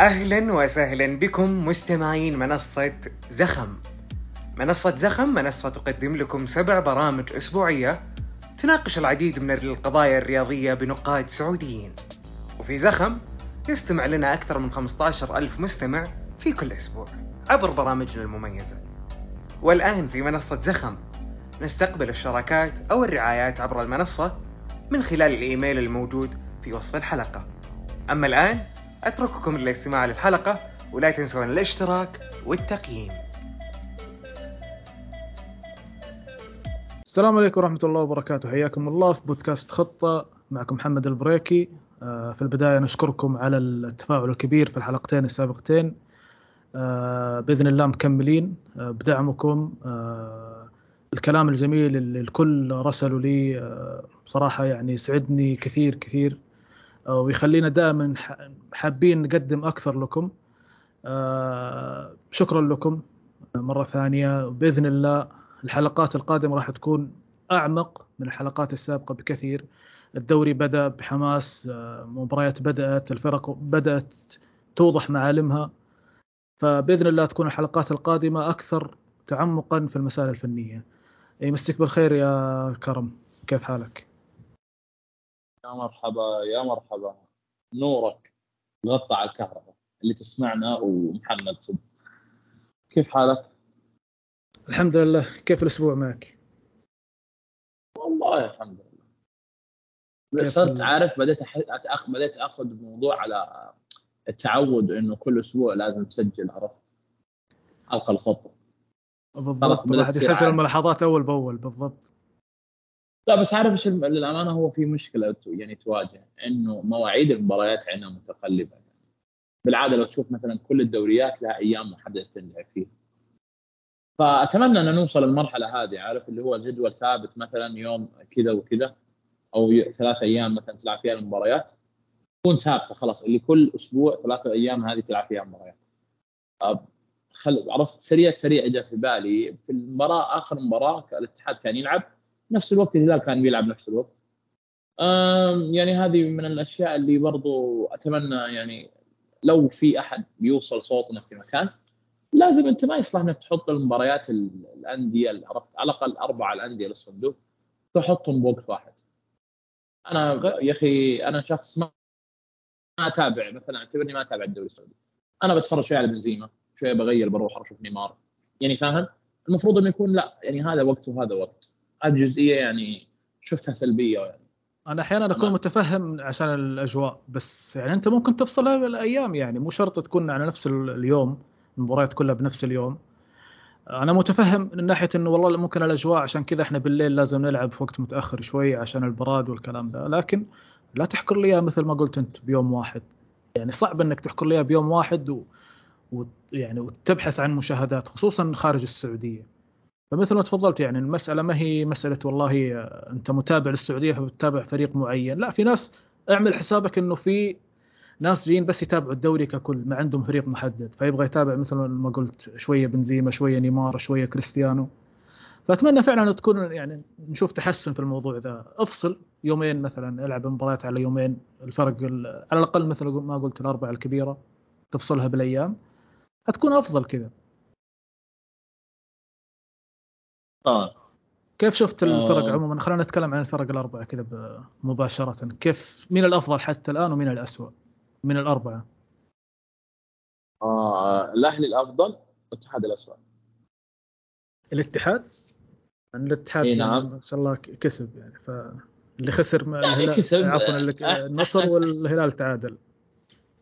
أهلا وسهلا بكم مستمعين منصة زخم. منصة زخم منصة تقدم لكم سبع برامج أسبوعية تناقش العديد من القضايا الرياضية بنقاد سعوديين. وفي زخم يستمع لنا أكثر من 15 ألف مستمع في كل أسبوع عبر برامجنا المميزة. والآن في منصة زخم نستقبل الشراكات أو الرعايات عبر المنصة من خلال الإيميل الموجود في وصف الحلقة. أما الآن أترككم للاستماع للحلقة ولا تنسون الاشتراك والتقييم. السلام عليكم ورحمة الله وبركاته. حياكم الله في بودكاست خطة معكم محمد البريكي. آه، في البداية نشكركم على التفاعل الكبير في الحلقتين السابقتين. آه، بإذن الله مكملين. آه، بدعمكم. الكلام الجميل اللي الكل رسلوا لي بصراحة يعني يسعدني كثير كثير. ويخلينا دائما حابين نقدم أكثر لكم. آه، شكرا لكم مرة ثانية. بإذن الله الحلقات القادمة راح تكون أعمق من الحلقات السابقة بكثير. الدوري بدأ بحماس آه، مباريات بدأت الفرق بدأت توضح معالمها. فبإذن الله تكون الحلقات القادمة أكثر تعمقا في المسائل الفنية. يمسك بالخير يا كرم. كيف حالك؟ يا مرحبا يا مرحبا. نورك. غطى على الكهرباء اللي تسمعنا ومحمد صب كيف حالك؟ الحمد لله. كيف الأسبوع معك؟ والله الحمد لله. صرت عارف بديت أخ... بديت أخذ الموضوع على التعود إنه كل أسبوع لازم تسجل عرفت؟ حلقه الخطه بالضبط. الواحد يسجل الملاحظات أول بأول بالضبط. لا بس عارف إيش للأمانة هو في مشكلة يعني تواجه إنه مواعيد المباريات عندنا متقلبة. بالعادة لو تشوف مثلا كل الدوريات لها أيام محددة تلعب فيها. فأتمنى أن نوصل للمرحلة هذه عارف اللي هو جدول ثابت مثلا يوم كذا وكذا أو ثلاث أيام مثلا تلعب فيها المباريات. تكون ثابتة خلاص اللي كل أسبوع ثلاث أيام هذه تلعب فيها مباريات. خل... عرفت؟ سريع سريع جاء في بالي في المباراة آخر مباراة الاتحاد كان يلعب. نفس الوقت الهلال كان بيلعب نفس الوقت يعني هذه من الأشياء اللي برضو أتمنى يعني لو في أحد بيوصل صوتنا في مكان لازم أنت ما يصلح إنك تحط المباريات الأندية على الأقل أربع الأندية للصندوق تحطهم بوقت واحد. أنا يا أخي أنا شخص ما ما أتابع مثلا أعتبرني ما أتابع الدوري السعودي. أنا بتفرج شوية على بنزيما، شوية بغير بروح أشوف نيمار. يعني فاهم؟ المفروض إنه يكون لا يعني هذا وقت وهذا وقت. هذه جزئية يعني شفتها سلبية يعني. أنا أحيانا أكون متفهم عشان الأجواء بس يعني أنت ممكن تفصلها بالأيام يعني. مو شرط تكون على نفس اليوم المباريات كلها بنفس اليوم. أنا متفهم من ناحية إنه والله ممكن الأجواء عشان كذا إحنا بالليل لازم نلعب في وقت متأخر شوي عشان البراد والكلام ده. لكن لا تحكر لي مثل ما قلت أنت بيوم واحد. يعني صعب إنك تحكر لي بيوم واحد و... ويعني وتبحث عن مشاهدات خصوصا خارج السعودية. فمثل ما تفضلت يعني المسألة ما هي مسألة والله أنت متابع للسعودية فبتتابع فريق معين. لا في ناس اعمل حسابك إنه في ناس جايين بس يتابعوا الدوري ككل ما عندهم فريق محدد. فيبغى يتابع مثل ما قلت شوية بنزيما شوية نيمار شوية كريستيانو. فأتمنى فعلا تكون يعني نشوف تحسن في الموضوع ذا أفصل يومين مثلا ألعب مباريات على يومين الفرق على الأقل مثل ما قلت الأربعة الكبيرة تفصلها بالأيام. هتكون أفضل كذا. آه كيف شفت الفرق آه. عموما؟ خلينا نتكلم عن الفرق الأربعة كذا مباشرة. كيف مين الأفضل حتى الآن ومين الاسوء من الأربعة. آه الأهلي الأفضل والاتحاد الاسوء الاتحاد؟ الاتحاد إيه نعم. ما شاء الله كسب يعني فاللي خسر يعني كسب. عفوا النصر والهلال تعادل.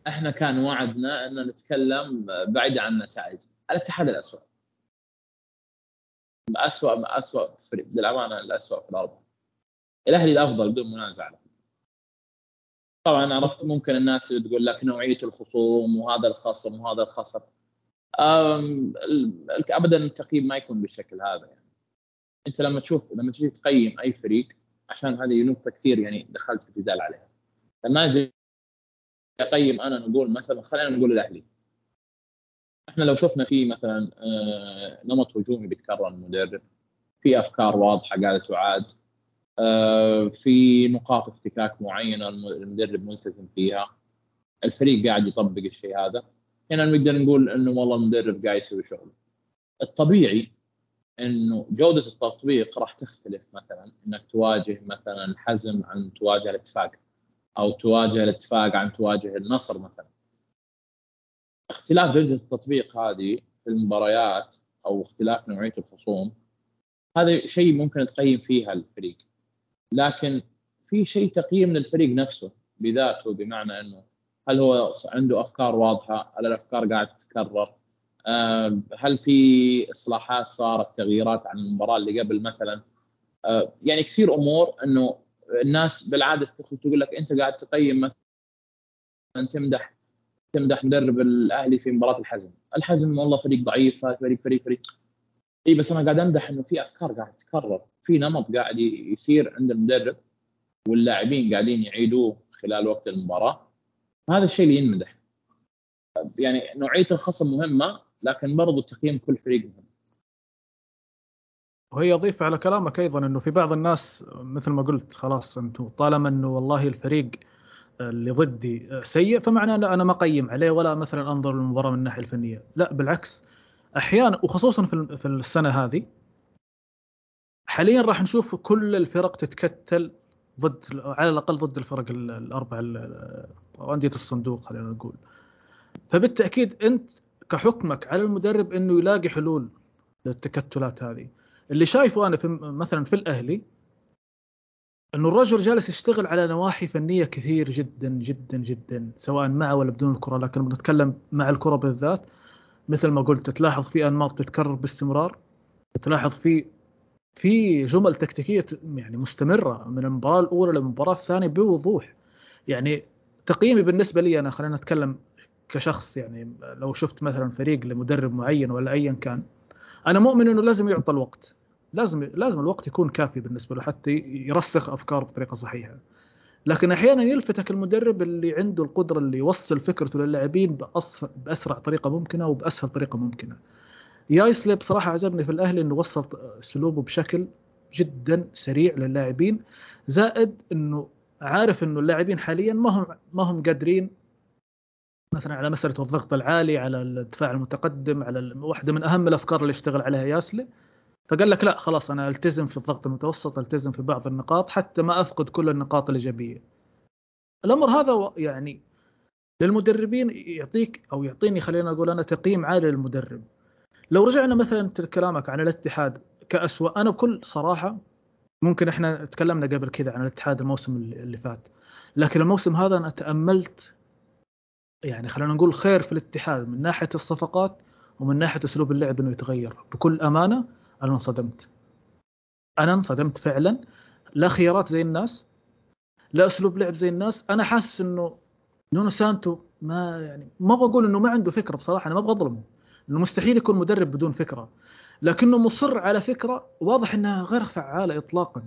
أحنا كان وعدنا أن نتكلم بعيد عن النتائج. الاتحاد الاسوء اسوء اسوء فريق. للأمانة الاسوء في الاربعه الأهلي الأفضل بدون منازع طبعا عرفت ممكن الناس تقول لك نوعية الخصوم وهذا الخصم وهذا الخصم. ابدا التقييم ما يكون بالشكل هذا يعني. أنت لما تشوف لما تجي تقيم أي فريق عشان هذه نقطة كثير يعني دخلت في جدال عليها. لما أجي أقيم أنا نقول مثلا خلينا نقول الأهلي. إحنا لو شفنا في مثلا آه، نمط هجومي بيتكرر المدرب في أفكار واضحة قاعدة تعاد آه، في نقاط افتكاك معينة المدرب ملتزم فيها الفريق قاعد يطبق الشيء هذا هنا نقدر نقول إنه والله المدرب قاعد يسوي شغله الطبيعي إنه جودة التطبيق راح تختلف مثلا إنك تواجه مثلا الحزم عن تواجه الاتفاق أو تواجه الاتفاق عن تواجه النصر مثلا. اختلاف جودة التطبيق هذه في المباريات أو اختلاف نوعية الخصوم هذا شيء ممكن تقيم فيها الفريق لكن في شيء تقييم للفريق نفسه بذاته بمعنى إنه هل هو عنده أفكار واضحة؟ هل الأفكار قاعدة تتكرر؟ هل في إصلاحات صارت تغييرات عن المباراة اللي قبل مثلا؟ يعني كثير أمور إنه الناس بالعادة تقول لك أنت قاعد تقيم مثلا تمدح تمدح مدرب الأهلي في مباراة الحزم، الحزم والله فريق ضعيف فريق فريق فريق إي بس أنا قاعد أمدح إنه في أفكار قاعد تتكرر، في نمط قاعد يصير عند المدرب واللاعبين قاعدين يعيدوه خلال وقت المباراة. هذا الشيء اللي ينمدح. يعني نوعية الخصم مهمة لكن برضو تقييم كل فريق مهم. وهي اضيف على كلامك أيضا إنه في بعض الناس مثل ما قلت خلاص أنتم طالما إنه والله الفريق اللي ضدي سيء فمعناه أنا ما اقيم عليه ولا مثلا أنظر للمباراة من الناحية الفنية. لا بالعكس. أحيانا وخصوصا في السنة هذه حاليا راح نشوف كل الفرق تتكتل ضد على الأقل ضد الفرق الاربع انديه الصندوق خلينا نقول. فبالتأكيد أنت كحكمك على المدرب إنه يلاقي حلول للتكتلات هذه. اللي شايفه أنا في مثلا في الأهلي أنه الرجل جالس يشتغل على نواحي فنية كثير جدا جدا جدا سواء مع ولا بدون الكرة. لكن بنتكلم مع الكرة بالذات مثل ما قلت تلاحظ في أنماط تتكرر باستمرار. تلاحظ في في جمل تكتيكية يعني مستمرة من المباراة الأولى للمباراه الثانية بوضوح. يعني تقييمي بالنسبة لي أنا خلينا نتكلم كشخص يعني لو شفت مثلا فريق لمدرب معين ولا ايا كان أنا مؤمن إنه لازم يعطى الوقت. لازم لازم الوقت يكون كافي بالنسبة له حتى يرسخ أفكاره بطريقة صحيحة. لكن أحيانا يلفتك المدرب اللي عنده القدرة اللي يوصل فكرته للاعبين بأسرع طريقة ممكنة وبأسهل طريقة ممكنة. يايسلي بصراحه عجبني في الأهلي إنه وصل أسلوبه بشكل جدا سريع للاعبين زائد إنه عارف إنه اللاعبين حاليا ما هم ما هم قادرين مثلا على مسألة الضغط العالي على الدفاع المتقدم على واحدة من أهم الأفكار اللي اشتغل عليها ياسلي. فقال لك لا خلاص أنا ألتزم في الضغط المتوسط ألتزم في بعض النقاط حتى ما أفقد كل النقاط الإيجابية. الأمر هذا يعني للمدربين يعطيك أو يعطيني خلينا نقول أنا تقييم عالي للمدرب. لو رجعنا مثلا كلامك عن الاتحاد كأسوأ أنا بكل صراحة ممكن إحنا تكلمنا قبل كذا عن الاتحاد الموسم اللي فات. لكن الموسم هذا أنا تأملت يعني خلينا نقول خير في الاتحاد من ناحية الصفقات ومن ناحية أسلوب اللعب إنه يتغير بكل أمانة. أنا انصدمت. أنا انصدمت فعلا. لا خيارات زي الناس لا أسلوب لعب زي الناس. أنا حاسس إنه نونو سانتو ما يعني ما بقول إنه ما عنده فكرة بصراحة أنا ما أبغى أظلمه. إنه مستحيل يكون مدرب بدون فكرة. لكنه مصر على فكرة واضح إنها غير فعالة اطلاقا.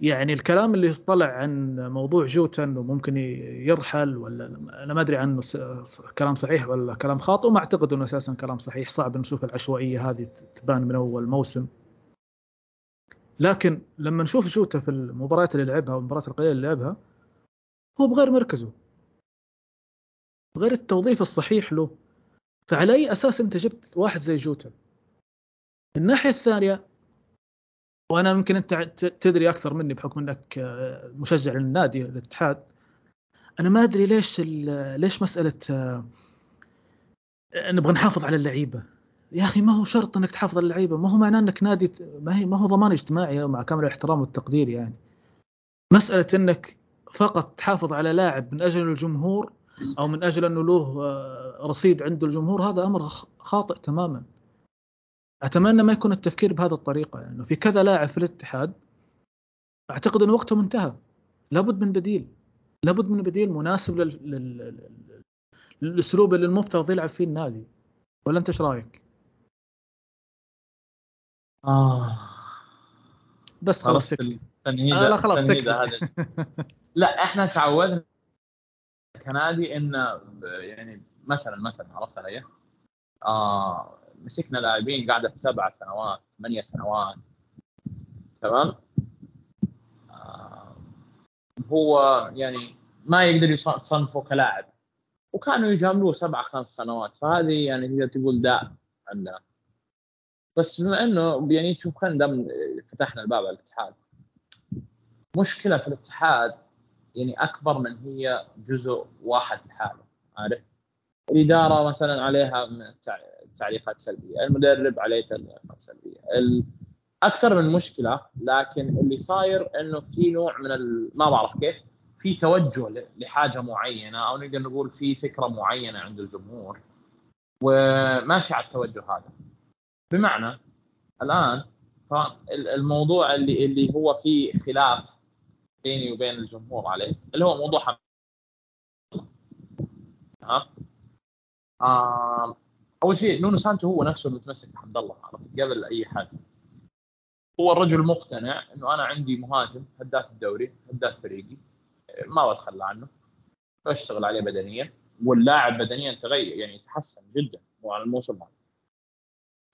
يعني الكلام اللي طلع عن موضوع جوتا انه ممكن يرحل ولا أنا ما أدري عنه كلام صحيح ولا كلام خاطئ وما أعتقد إنه أساسا كلام صحيح. صعب نشوف العشوائية هذه تبان من أول موسم. لكن لما نشوف جوتا في المباريات اللي لعبها والمباريات القليلة اللي لعبها هو بغير مركزه. بغير التوظيف الصحيح له. فعلى أي أساس أنت جبت واحد زي جوتا؟ الناحية الثانية وأنا يمكن أنت تدري أكثر مني بحكم إنك آه، مشجع للنادي الاتحاد أنا ما أدري ليش ليش مسألة آه، نبغى نحافظ على اللعيبة. يا أخي ما هو شرط إنك تحافظ على اللعيبة. ما هو معناه إنك نادي ما هي ما هو ضمان اجتماعي مع كامل الاحترام والتقدير يعني. مسألة إنك فقط تحافظ على لاعب من أجل الجمهور أو من أجل انه له آه، رصيد عنده الجمهور هذا أمر خاطئ تماما. أتمنى ما يكون التفكير بهذه الطريقة يعني في كذا لاعب في الاتحاد أعتقد إن وقتهم انتهى لابد من بديل لابد من بديل مناسب لل... لل... للأسلوب اللي المفترض يلعب فيه النادي. ولا أنت إيش رأيك؟ آه. بس خلاص تكفي. آه لا خلاص تكفي. لا إحنا تعودنا كنادي انه يعني مثلا مثلا عرفت علي؟ آه مسكنا لاعبين قعدت سبع سنوات ثمانية سنوات. تمام؟ هو يعني ما يقدر يصنفه كلاعب. وكانوا يجاملوه سبع خمس سنوات. فهذه يعني تقدر تقول داء عندنا. بس بما إنه يعني شوف خلينا دام فتحنا الباب على الاتحاد. مشكلة في الاتحاد يعني أكبر من هي جزء واحد لحاله. عارف؟ الإدارة مثلا عليها تعليقات سلبية، المدرب عليه تعليقات سلبية، أكثر من مشكلة لكن اللي صاير إنه في نوع من ال... ما بعرف كيف في توجه لحاجة معينة أو نقدر نقول في فكرة معينة عند الجمهور وماشي على التوجه هذا. بمعنى الآن الموضوع اللي اللي هو فيه خلاف بيني وبين الجمهور عليه اللي هو موضوع ها آه أول شيء نونو سانتو هو نفسه المتمسك بحمد الله عرفت؟ قبل أي حاجة. هو الرجل مقتنع إنه أنا عندي مهاجم هداف الدوري هداف فريقي ما بتخلى عنه بشتغل عليه بدنيا واللاعب بدنيا تغير يعني تحسن جدا وعلى الموسم هذا.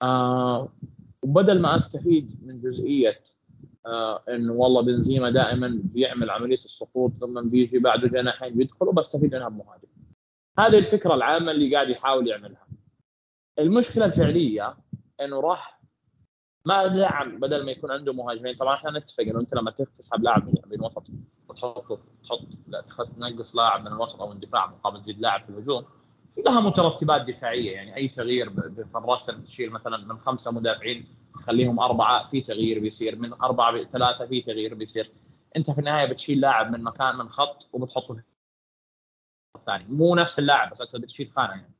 آه وبدل ما أستفيد من جزئية آه انه والله بنزيما دائما بيعمل عملية السقوط ثم بيجي بعده جناحين بيدخل وبستفيد منها بمهاجم. هذه الفكرة العامة اللي قاعد يحاول يعملها. المشكلة الفعلية إنه راح ما دعم بدل ما يكون عنده مهاجمين طبعا إحنا نتفق إنه أنت لما تسحب لاعب من الوسط وتحطه تحط لا تنقص لاعب من الوسط أو الدفاع مقابل تزيد لاعب في الهجوم في لها مترتبات دفاعية. يعني أي تغيير في الرسم تشيل مثلا من خمسة مدافعين تخليهم أربعة في تغيير بيصير. من أربعة ثلاثة في تغيير بيصير. أنت في النهاية بتشيل لاعب من مكان من خط وبتحطه الثاني مو نفس اللاعب بس بتشيل خانة يعني.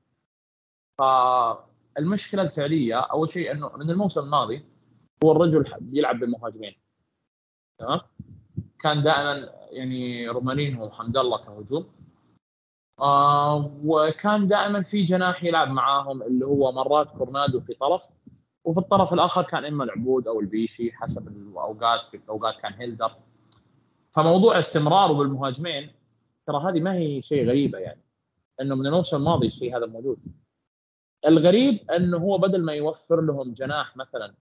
فالمشكلة الفعلية أول شيء إنه من الموسم الماضي هو الرجل بيلعب بمهاجمين. تمام؟ كان دائما يعني رومانينو وحمد الله كهجوم آه وكان دائما في جناح يلعب معاهم اللي هو مرات كورنادو في طرف وفي الطرف الآخر كان إما العبود أو البيشي حسب الأوقات في الأوقات كان هيلدر. فموضوع استمراره بالمهاجمين ترى هذه ما هي شيء غريبة يعني إنه من الموسم الماضي الشيء هذا موجود. الغريب أنه هو بدل ما يوفر لهم جناح مثلا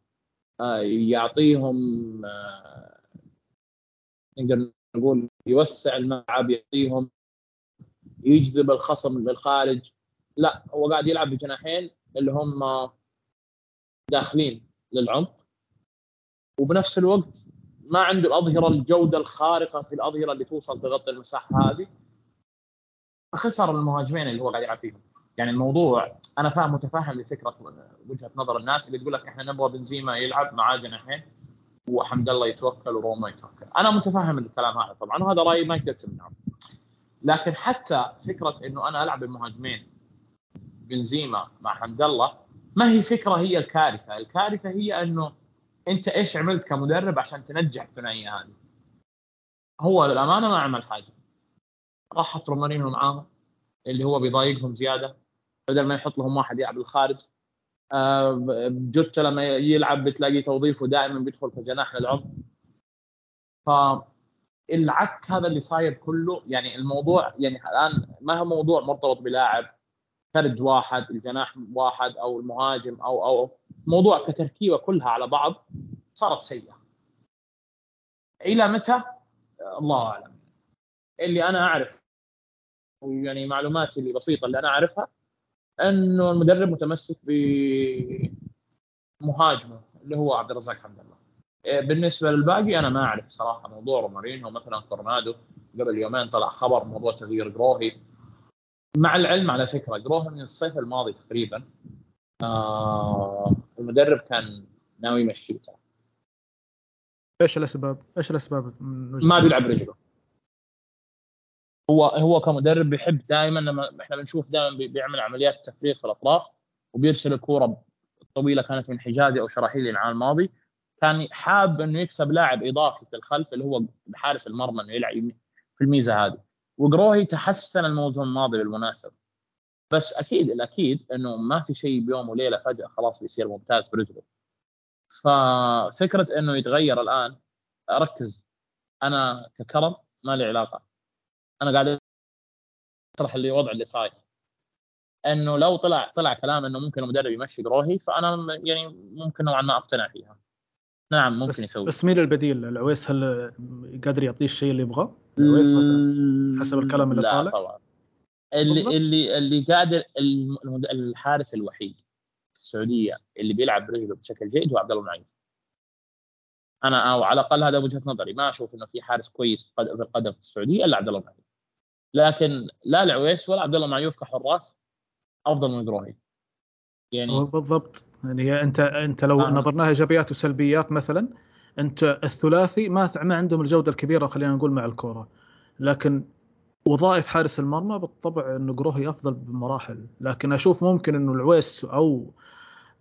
آه، يعطيهم آه، نقدر نقول يوسع الملعب يعطيهم يجذب الخصم للخارج. لا هو قاعد يلعب بجناحين اللي هم داخلين للعمق. وبنفس الوقت ما عنده الأظهرة الجودة الخارقة في الأظهرة اللي توصل تغطي المساحة هذه. فخسر المهاجمين اللي هو قاعد يلعب فيهم. يعني الموضوع أنا فاهم متفهم لفكرة وجهة نظر الناس اللي تقول لك إحنا نبغى بنزيما يلعب معاه جناحين وحمد الله يتوكل وروما يتوكل. أنا متفهم الكلام هذا طبعا وهذا رأيي ما يقدر تمنعه لكن حتى فكرة إنه أنا ألعب بالمهاجمين بنزيما مع حمد الله ما هي فكرة هي الكارثة. الكارثة هي إنه أنت إيش عملت كمدرب عشان تنجح الثنائية هذه؟ هو للأمانة ما عمل حاجة. راح حط رومانينو معاهم اللي هو بيضايقهم زيادة. بدل ما يحط لهم واحد يلعب الخارج. آه، جوتا لما يلعب بتلاقي توظيفه دائما بيدخل في جناح للعمق فالعك هذا اللي صاير كله. يعني الموضوع يعني الآن ما هو موضوع مرتبط بلاعب فرد واحد الجناح واحد أو المهاجم أو أو موضوع كتركيبة كلها على بعض صارت سيئة. إلى متى؟ الله أعلم. اللي أنا اعرف يعني معلوماتي اللي بسيطة اللي أنا أعرفها انه المدرب متمسك بمهاجمه اللي هو عبد الرزاق حمد الله. إيه، بالنسبة للباقي أنا ما أعرف صراحة موضوع رومارينو مثلا كورنادو قبل يومين طلع خبر موضوع تغيير جروهي. مع العلم على فكرة جروهي من الصيف الماضي تقريبا آه المدرب كان ناوي يمشيه. إيش الأسباب؟ إيش الأسباب؟ ما بيلعب رجله. هو هو كمدرب بيحب دائما لما إحنا بنشوف دائما بيعمل عمليات تفريغ في الأطراف وبيرسل الكورة طويلة كانت من حجازي أو شراحيلي العام الماضي كان حاب إنه يكسب لاعب إضافي في الخلف اللي هو حارس المرمى إنه يلعب في الميزة هذه. وقروهي تحسن الموسم الماضي بالمناسبة. بس أكيد الأكيد إنه ما في شيء بيوم وليلة فجأة خلاص بيصير ممتاز برجله. ففكرة إنه يتغير الآن أركز. أنا ككرم ما لي علاقة. أنا قاعد أشرح اللي وضع اللي صاير. إنه لو طلع طلع كلام إنه ممكن المدرب يمشي قروهي فأنا يعني ممكن نوعا ما أقتنع فيها. نعم ممكن بس يسوي. بس مين البديل؟ العويس هل قادر يعطيه الشيء اللي يبغاه؟ العويس مثلا حسب الكلام اللي لا طالع؟ طبعا. اللي بالضبط. اللي اللي قادر الحارس الوحيد في السعودية اللي بيلعب برجله بشكل جيد هو عبد الله المعيد أنا أو على الأقل هذا وجهة نظري. ما أشوف إنه في حارس كويس في القد- في القدم في السعودية إلا عبد الله المعيد لكن لا العويس ولا عبد الله معيوف كحراس أفضل من قروهي يعني بالضبط. يعني انت أنت لو آه. نظرناها إيجابيات وسلبيات مثلا أنت الثلاثي ما ما عندهم الجودة الكبيرة خلينا نقول مع الكورة. لكن وظائف حارس المرمى بالطبع إنه قروهي أفضل بمراحل. لكن أشوف ممكن إنه العويس أو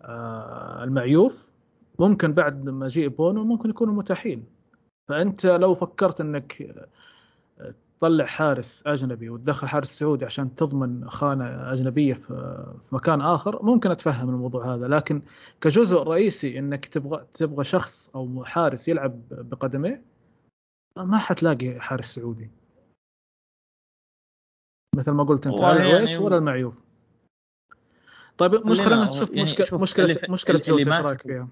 آه، المعيوف ممكن بعد مجيء بونو ممكن يكونوا متاحين. فأنت لو فكرت إنك تطلع حارس أجنبي وتدخل حارس سعودي عشان تضمن خانة أجنبية في مكان آخر ممكن أتفهم الموضوع هذا لكن كجزء رئيسي إنك تبغى تبغى شخص أو حارس يلعب بقدميه ما حتلاقي حارس سعودي مثل ما قلت أنت لا العويس يعني- ولا المعيوف طيب مش خلينا- نشوف يعني مشكله مشكله مشكلة جوتا إيش رأيك فيها؟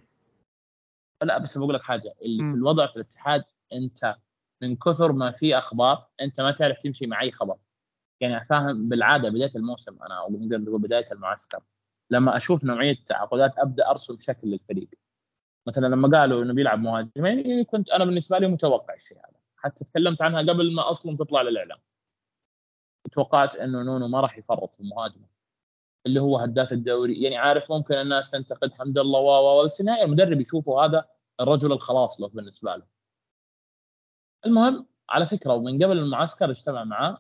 لا بس بقول لك حاجة اللي. في الوضع في الاتحاد أنت من كثر ما في أخبار أنت ما تعرف تمشي مع أي خبر. يعني فاهم بالعادة بداية الموسم أنا أو نقدر نقول بداية المعسكر. لما أشوف نوعية التعاقدات أبدأ أرسم شكل للفريق. مثلا لما قالوا إنه بيلعب مهاجمين كنت أنا بالنسبة لي متوقع الشيء هذا. حتى تكلمت عنها قبل ما أصلا تطلع للإعلام. توقعت إنه نونو ما راح يفرط في المهاجمه اللي هو هداف الدوري. يعني عارف ممكن الناس تنتقد حمد الله و بس النهايه المدرب يشوفه هذا الرجل الخلاص له بالنسبة له. المهم على فكرة ومن قبل المعسكر اجتمع معاه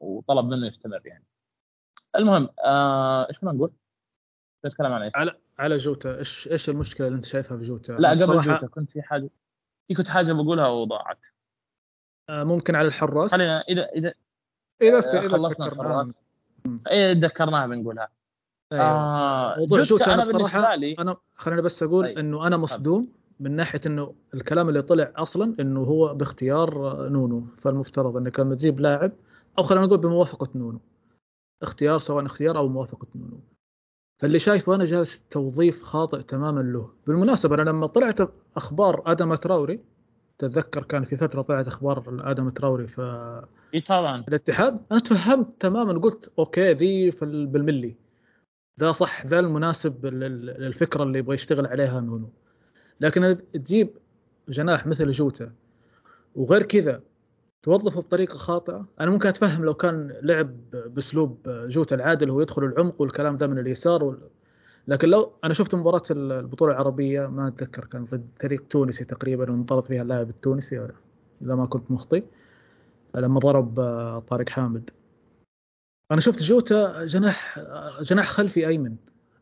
وطلب منه يستمر يعني المهم آه إيش كنا نقول؟ نتكلم عن إيش؟ على على جوتا إيش إيش المشكلة اللي أنت شايفها في جوتا؟ لا قبل بصراحة- جوتا كنت في حاجة في كنت حاجة بقولها وضاعت آه، ممكن على الحراس خلينا إذا إذا إذا آه، إذا خلصنا تذكرناها. الحراس اذا تذكرناها بنقولها أيوة. آه جوتا, جوتا أنا أنا بالنسبة لي أنا خليني بس أقول طيب. إنه أنا مصدوم من ناحية إنه الكلام اللي طلع أصلا إنه هو باختيار نونو فالمفترض انك لما تجيب لاعب أو خلينا نقول بموافقة نونو. اختيار سواء اختيار أو موافقة نونو. فاللي شايفه أنا جالس توظيف خاطئ تماما له. بالمناسبة أنا لما طلعت أخبار آدم تراوري تتذكر كان في فترة طلعت أخبار آدم تراوري في إي طبعا. الاتحاد أنا تفهمت تماما قلت okay ذي بالملي. ذا صح ذا المناسب لل- للفكرة اللي يبغى يشتغل عليها نونو. لكن تجيب جناح مثل جوتا وغير كذا توظفه بطريقة خاطئة أنا ممكن أتفهم لو كان لعب بأسلوب جوتا العادي اللي هو يدخل العمق والكلام ذا من اليسار وال... لكن لو أنا شفت مباراة البطولة العربية ما أتذكر كان ضد فريق تونسي تقريبا وانطرد فيها اللاعب التونسي إذا ما كنت مخطئ لما ضرب طارق حامد. أنا شفت جوتا جناح جناح خلفي أيمن.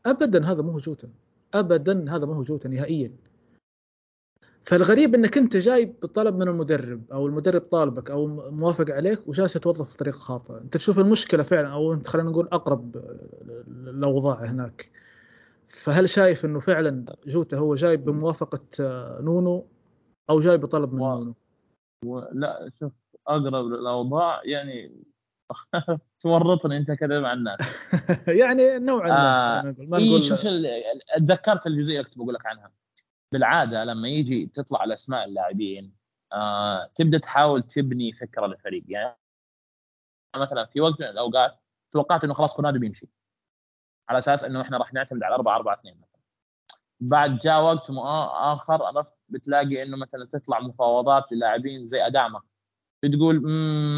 ابدا هذا مو جوتا. ابدا هذا ما هو جوتا نهائيا. فالغريب إنك أنت جاي بطلب من المدرب أو المدرب طالبك أو موافق عليك وجالس تتوظف بطريقة خاطئة أنت تشوف المشكلة فعلا أو أنت خلينا نقول أقرب الاوضاع هناك فهل شايف إنه فعلا جوتا هو جاي بموافقة نونو أو جاي بطلب من واو. نونو لا شوف أقرب للأوضاع يعني تورطني أنت كذا مع الناس يعني نوعا ما آه نقول. ما إيه نقول شوف ال- تذكرت الجزئية اللي كنت بقول لك عنها بالعادة لما يجي تطلع على اسماء اللاعبين آه تبدأ تحاول تبني فكرة للفريق. يعني مثلا في وقت من الأوقات توقعت إنه خلاص كونادو بيمشي. على أساس إنه إحنا راح نعتمد على 4 4 2 مثلا. بعد جاء وقت آخر عرفت بتلاقي إنه مثلا تطلع مفاوضات للاعبين زي اداما بتقول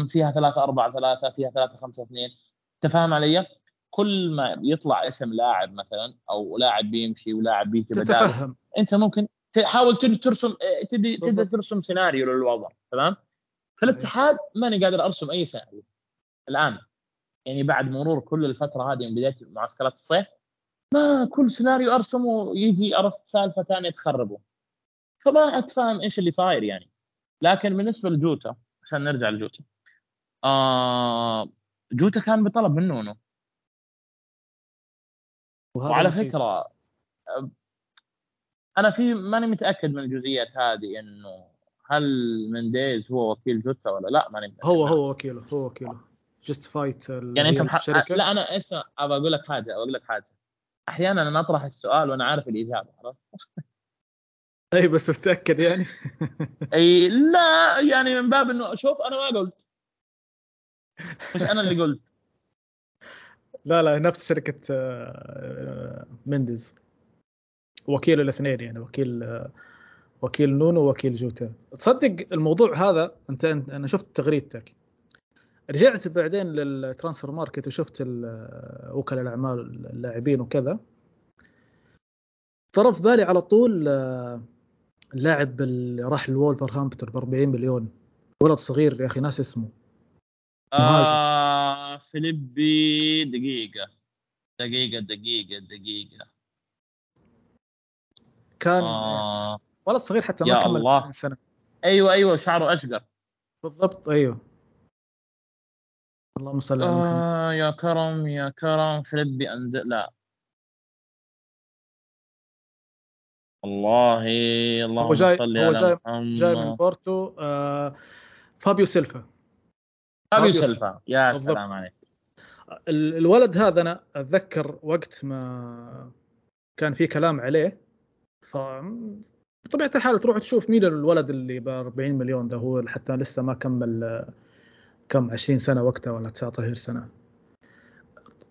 فيها 3 4 3 فيها 3 5 2 انت فاهم علي؟ كل ما يطلع اسم لاعب مثلا أو لاعب بيمشي ولاعب بيجي تتفهم. أنت ممكن تحاول تبدا ترسم تبدا تبدا بالضبط. ترسم سيناريو للوضع تمام؟ فالاتحاد ماني قادر أرسم أي سيناريو. الآن يعني بعد مرور كل الفترة هذه من بداية معسكرات الصيف ما كل سيناريو أرسمه يجي عرفت سالفة ثانية تخربه. فما أتفهم إيش اللي صاير يعني. لكن بالنسبة لجوتا عشان نرجع لجوتا آه جوتا كان بطلب من نونو وعلى. فكرة أنا في ماني متأكد من الجزئيات هذه إنه هل منديز هو وكيل جوتا ولا لا ماني متأكد هو. هو وكيله هو وكيله Gestifute يعني أنت مح... لا أنا اسمع ابى أقول لك حاجة ابى أقول لك حاجة أحيانا أنا أطرح السؤال وأنا عارف الإجابة عرفت؟ أي بس تتاكد يعني أي لا يعني من باب إنه شوف أنا ما قلت مش أنا اللي قلت لا لا نفس شركة آه، مندز. وكيل الاثنين يعني وكيل آه، وكيل نونو ووكيل جوتا. تصدق الموضوع هذا أنت أنا شفت تغريدتك. رجعت بعدين لل Transfermarkt وشفت وكلاء الأعمال اللاعبين وكذا. طرف بالي على طول آه، اللاعب اللي راح لولفرهامبتون ب 40 مليون. ولد صغير يا أخي ناس اسمه. آه فيليبي دقيقة. دقيقة دقيقة دقيقة. كان آه. ولد صغير حتى ما كمل الله. 20 سنة. أيوه أيوه شعره أشقر. بالضبط أيوه. اللهم صل على محمد. آه يا كرم يا كرم فيليبي أند لا. والله اللهم صل هو على جاي- محمد جاي من بورتو آه فابيو سيلفا. فابيو سيلفا. يا بالضبط. سلام عليك. ال- الولد هذا أنا أتذكر وقت ما كان في كلام عليه ف بطبيعة الحال تروح تشوف مين الولد اللي ب 40 مليون ده هو حتى لسه ما كمل كم 20 سنة وقتها ولا 19 سنة.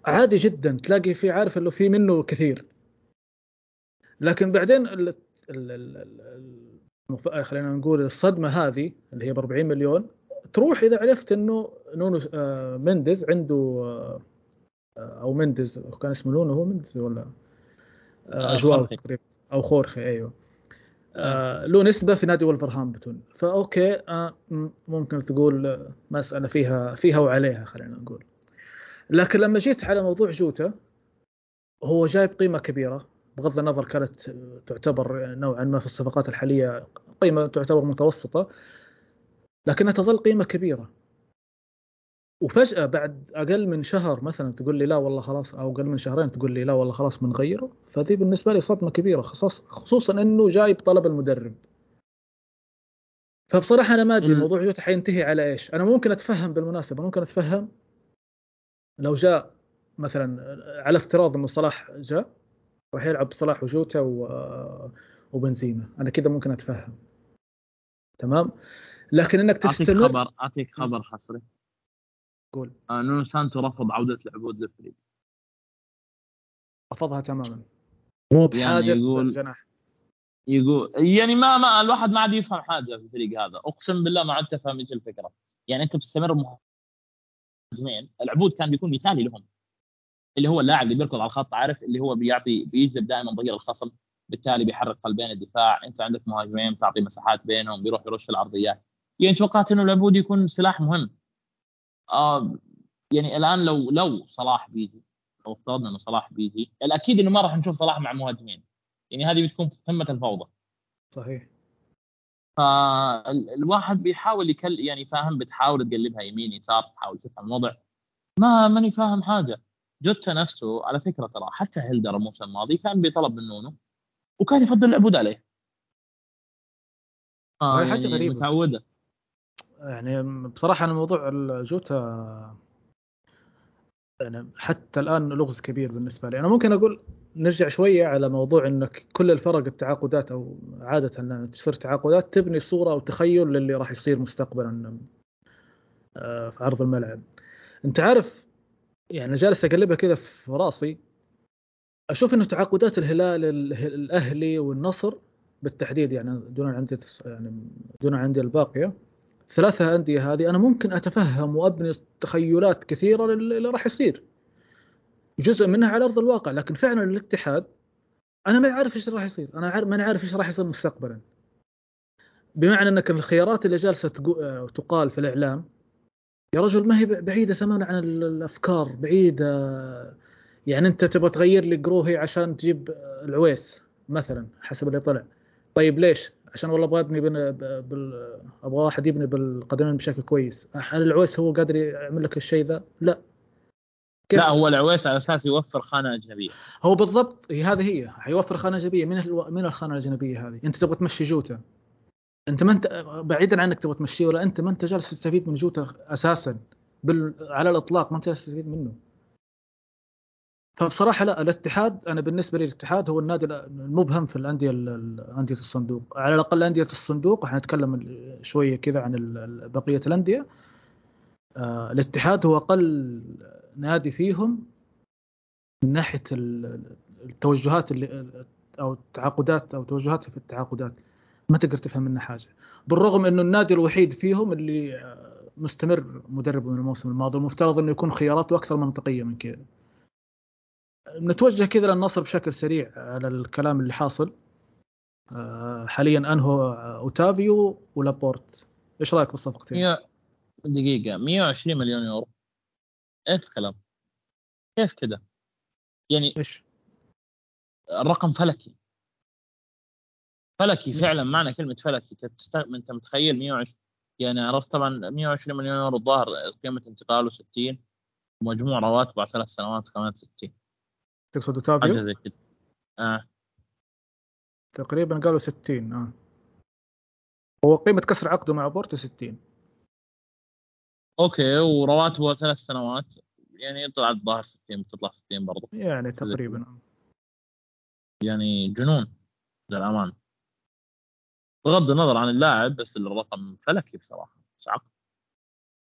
عادي جدا تلاقي في عارف إنه في منه كثير. لكن بعدين ال... خلينا نقول الصدمة هذه اللي هي ب 40 مليون تروح إذا عرفت إنه نونو آه، مندز عنده آه، أو مندز كان اسمه نونو هو مندز ولا؟ آه، أجل خورخي. تقريبا أو خورخي أيوه. آه، له نسبة في نادي ولفرهامبتون. فأوكي آه، ممكن تقول مسألة فيها فيها وعليها خلينا نقول. لكن لما جيت على موضوع جوتا هو جايب قيمة كبيرة بغض النظر كانت تعتبر نوعا ما في الصفقات الحالية قيمة تعتبر متوسطة. لكنها تظل قيمة كبيرة. وفجأة بعد أقل من شهر مثلا تقول لي لا والله خلاص أو أقل من شهرين تقول لي لا والله خلاص بنغيره فذي بالنسبة لي صدمة كبيرة خصوص خصوصا إنه جاي بطلب المدرب. فبصراحة أنا ما أدري. موضوع جوتا حينتهي على إيش. أنا ممكن أتفهم بالمناسبة ممكن أتفهم لو جاء مثلا على افتراض إنه صلاح جاء راح يلعب صلاح وجوتا و... وبنزيما. أنا كذا ممكن أتفهم. تمام؟ لكن إنك أعطيك تستمر خبر أعطيك خبر حصري. قول. آه نونو سانتو رفض عودة العبود للفريق رفضها تماما. مو بحاجة يعني يقول- جناح يقول يعني ما ما الواحد ما عاد يفهم حاجة في الفريق هذا. أقسم بالله ما عاد تفهم إيش الفكرة. يعني أنت بتستمر مهاجمين. العبود كان بيكون مثالي لهم. اللي هو اللاعب اللي بيركض على الخط عارف؟ اللي هو بيعطي بيجذب دائما ظهير الخصم. بالتالي بيحرك قلبين الدفاع. أنت عندك مهاجمين تعطي مساحات بينهم بيروح يرش العرضيات يعني توقعت إنه العبود يكون سلاح مهم. آه يعني الآن لو لو صلاح بيجي لو افترضنا إنه صلاح بيجي الأكيد إنه ما راح نشوف صلاح مع مهاجمين. يعني هذه بتكون في قمة الفوضى. صحيح. فالواحد بيحاول يكل يعني فاهم بتحاول تقلبها يمين يسار تحاول تفهم الوضع. ما ماني فاهم حاجة. جوتا نفسه على فكرة ترى حتى هيلدر الموسم الماضي كان بيطلب من نونو وكان يفضل العبود عليه. آه يعني غريبة. متعودة. يعني بصراحة أنا موضوع الجوتا يعني حتى الآن لغز كبير بالنسبة لي. أنا ممكن أقول نرجع شوية على موضوع إنك كل الفرق التعاقدات أو عادة لما تصير تعاقدات تبني صورة أو تخيل للي راح يصير مستقبلا آه، في عرض الملعب. أنت عارف يعني جالس أقلبها كذا في راسي أشوف إنه تعاقدات الهلال اله- الأهلي والنصر بالتحديد يعني دون الانديه يعني دون الانديه الباقية ثلاثة أندية هذه أنا ممكن أتفهم وأبني تخيلات كثيرة لل- اللي راح يصير. جزء منها على أرض الواقع لكن فعلا الاتحاد أنا ما عارف إيش راح يصير. أنا ماني عارف إيش راح يصير مستقبلا. بمعنى أنك الخيارات اللي جالسة آه، تقال في الإعلام يا رجل ما هي بعيدة تماما عن ال- الأفكار بعيدة. يعني أنت تبغى تغير لي قروهي عشان تجيب العويس مثلا حسب اللي طلع. طيب ليش؟ عشان والله أبغى أبني بال... أبغى واحد يبني بالقدمين بشكل كويس. هل العويس هو قادر يعمل لك الشيء ذا؟ لا. كيف؟ لا هو العويس على أساس يوفر خانة أجنبية. هو بالضبط هي هذه هي. حيوفر خانة أجنبية. من ألو... من الخانة الأجنبية هذه؟ أنت تبغى تمشي جوتا. أنت ما انت بعيدا عنك تبغى تمشيه ولا أنت ما أنت جالس تستفيد من جوتا أساسا؟ بال... على الإطلاق ما أنت جالس تستفيد منه. فبصراحة لا الاتحاد أنا بالنسبة لي الاتحاد هو النادي المبهم في الأندية ال- ال- أندية الصندوق. على الأقل أندية الصندوق إحنا نتكلم شوية كذا عن بقية الأندية. آه الاتحاد هو أقل نادي فيهم من ناحية التوجهات اللي أو التعاقدات أو توجهات في التعاقدات. ما تقدر تفهم منها حاجة. بالرغم إنه النادي الوحيد فيهم اللي آه، مستمر مدرب من الموسم الماضي المفترض إنه يكون خياراته أكثر منطقية من كذا. نتوجه كذا للنصر بشكل سريع على الكلام اللي حاصل آه، حاليا أنهو أوتافيو ولابورت إيش رأيك بالصفقتين؟ دقيقة 120 مليون يورو إيش الكلام؟ كيف كذا؟ يعني إيش؟ الرقم فلكي فلكي فعلا معنى كلمة فلكي تست... أنت متخيل 120 يعني عرفت طبعا 120 مليون يورو الظاهر قيمة انتقاله 60 ومجموع رواتبه على ثلاث سنوات كمان 60 تقصد اوتافيو؟ حاجة زي كذا آه. تقريبا قالوا 60 آه. هو قيمة كسر عقده مع بورتو 60 أوكي ورواتبه ثلاث سنوات. يعني طلعت الظاهر 60 بتطلع 60 برضه يعني تقريبا يعني جنون للأمانة. بغض النظر عن اللاعب بس الرقم فلكي بصراحة بس عقد.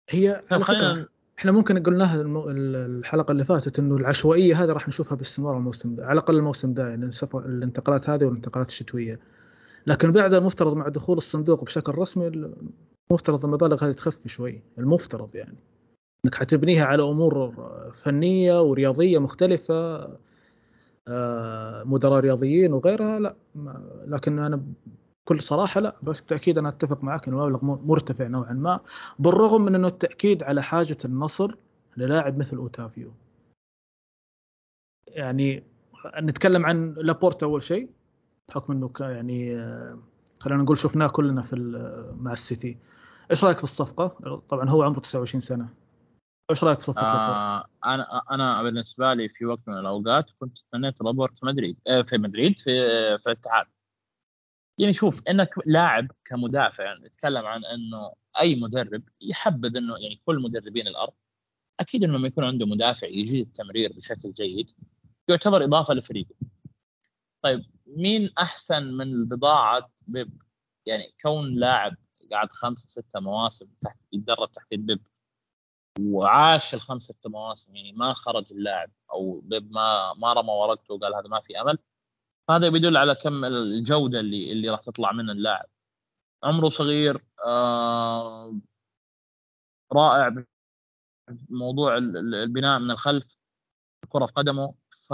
هي على فكرة إحنا ممكن قلناها الحلقة اللي فاتت إنه العشوائية هذه راح نشوفها باستمرار الموسم ده على الأقل الموسم ده يعني الانتقالات هذه والانتقالات الشتوية. لكن بعد المفترض مع دخول الصندوق بشكل رسمي المفترض المبالغ هذه تخف شوي المفترض يعني. إنك حتبنيها على أمور فنية ورياضية مختلفة آه، مدراء رياضيين وغيرها لا لكن أنا بكل صراحة لا بالتأكيد أنا أتفق معك إنه المبلغ مرتفع نوعا ما بالرغم من إنه التأكيد على حاجة النصر للاعب مثل أوتافيو. يعني نتكلم عن لابورتا أول شيء بحكم إنه يعني آه، خلينا نقول شفناه كلنا في مع السيتي. إيش رأيك في الصفقة؟ طبعا هو عمره 29 سنة. إيش رأيك في صفقة آه أنا أنا بالنسبة لي في وقت من الأوقات كنت تمنيت روبرت مدريد آه في مدريد في في الاتحاد. يعني شوف إنك لاعب كمدافع يعني نتكلم عن إنه أي مدرب يحبذ إنه يعني كل مدربين الأرض أكيد إنه لما يكون عنده مدافع يجيد التمرير بشكل جيد يعتبر إضافة لفريقه. طيب مين أحسن من بضاعه بيب؟ يعني كون لاعب قعد خمسة ستة مواسم تحت يتدرب تحت بيب وعاش الخمسة ستة مواسم يعني ما خرج اللاعب أو بيب ما ما رمى ورقته وقال هذا ما في أمل هذا بيدل على كم الجودة اللي اللي راح تطلع من اللاعب. عمره صغير آه رائع موضوع البناء من الخلف الكره في قدمه. ف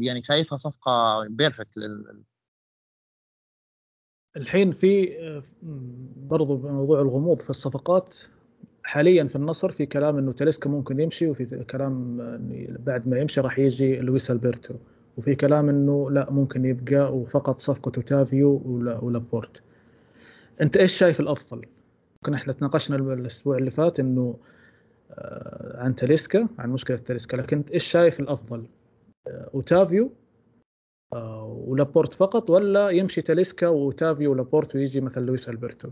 يعني شايفها صفقة perfect لل... الحين في برضو موضوع الغموض في الصفقات. حاليا في النصر في كلام إنه تاليسكا ممكن يمشي وفي كلام بعد ما يمشي راح يجي لويس ألبرتو. وفي كلام إنه لا ممكن يبقى وفقط صفقة أوتافيو ولابورت أنت إيش شايف الأفضل؟ ممكن إحنا تناقشنا الأسبوع اللي فات إنه آه، عن تاليسكا عن مشكلة تاليسكا لكن إيش شايف الأفضل؟ آه، أوتافيو آه، ولابورت فقط ولا يمشي تاليسكا وأوتافيو ولابورت ويجي مثلا لويس ألبرتو؟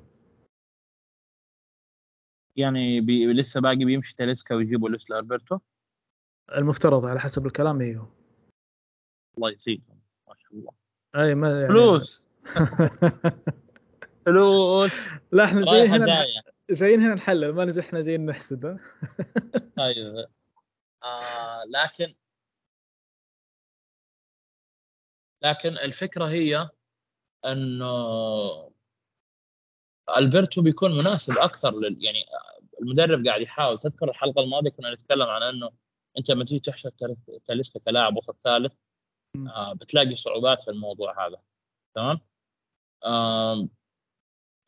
يعني بي لسه باقي بيمشي تاليسكا ويجيبوا لويس ألبرتو؟ المفترض على حسب الكلام إيوه الله يزيدهم ما شاء الله. أي ما يعني فلوس. فلوس. لا إحنا جايين هنا جايين هنا نحلل ما نجحنا جايين نحسد طيب. آه لكن لكن الفكرة هي إنه ألبرتو بيكون مناسب أكثر لل يعني المدرب قاعد يحاول. تذكر الحلقة الماضية كنا نتكلم عن إنه أنت لما تيجي تحشر تاليسكا كلاعب وسط ثالث آه بتلاقي صعوبات في الموضوع هذا. تمام؟ آه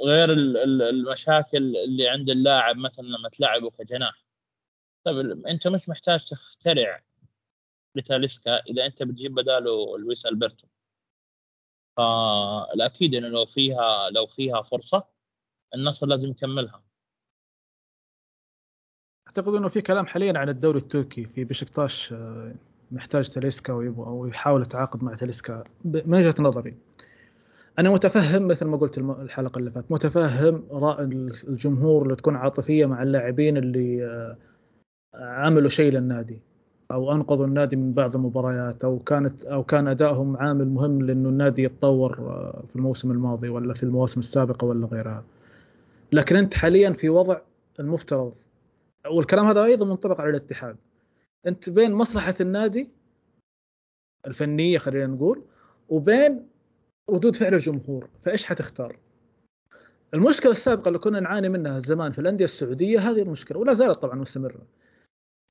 غير المشاكل اللي عند اللاعب مثلا لما تلعبه كجناح. طيب أنت مش محتاج تخترع لتاليسكا إذا أنت بتجيب بداله لويس ألبرتو. فالأكيد إنه لو فيها لو فيها فرصة النصر لازم يكملها. أعتقد إنه في كلام حاليا عن الدوري التركي في بشكتاش آه، محتاج تاليسكا ويبغى أو يحاول يتعاقد مع تاليسكا من وجهة نظري أنا متفهم مثل ما قلت الحلقة اللي فاتت متفهم الجمهور اللي تكون عاطفية مع اللاعبين اللي آه، عملوا شيء للنادي أو أنقذوا النادي من بعض المباريات أو كانت أو كان أدائهم عامل مهم لأنه النادي يتطور آه، في الموسم الماضي ولا في المواسم السابقة ولا غيرها. لكن أنت حاليا في وضع المفترض والكلام هذا أيضا منطبق على الاتحاد. أنت بين مصلحة النادي الفنية خلينا نقول وبين ردود فعل الجمهور فإيش حتختار؟ المشكلة السابقة اللي كنا نعاني منها زمان في الأندية السعودية هذه المشكلة ولا زالت طبعا مستمرة.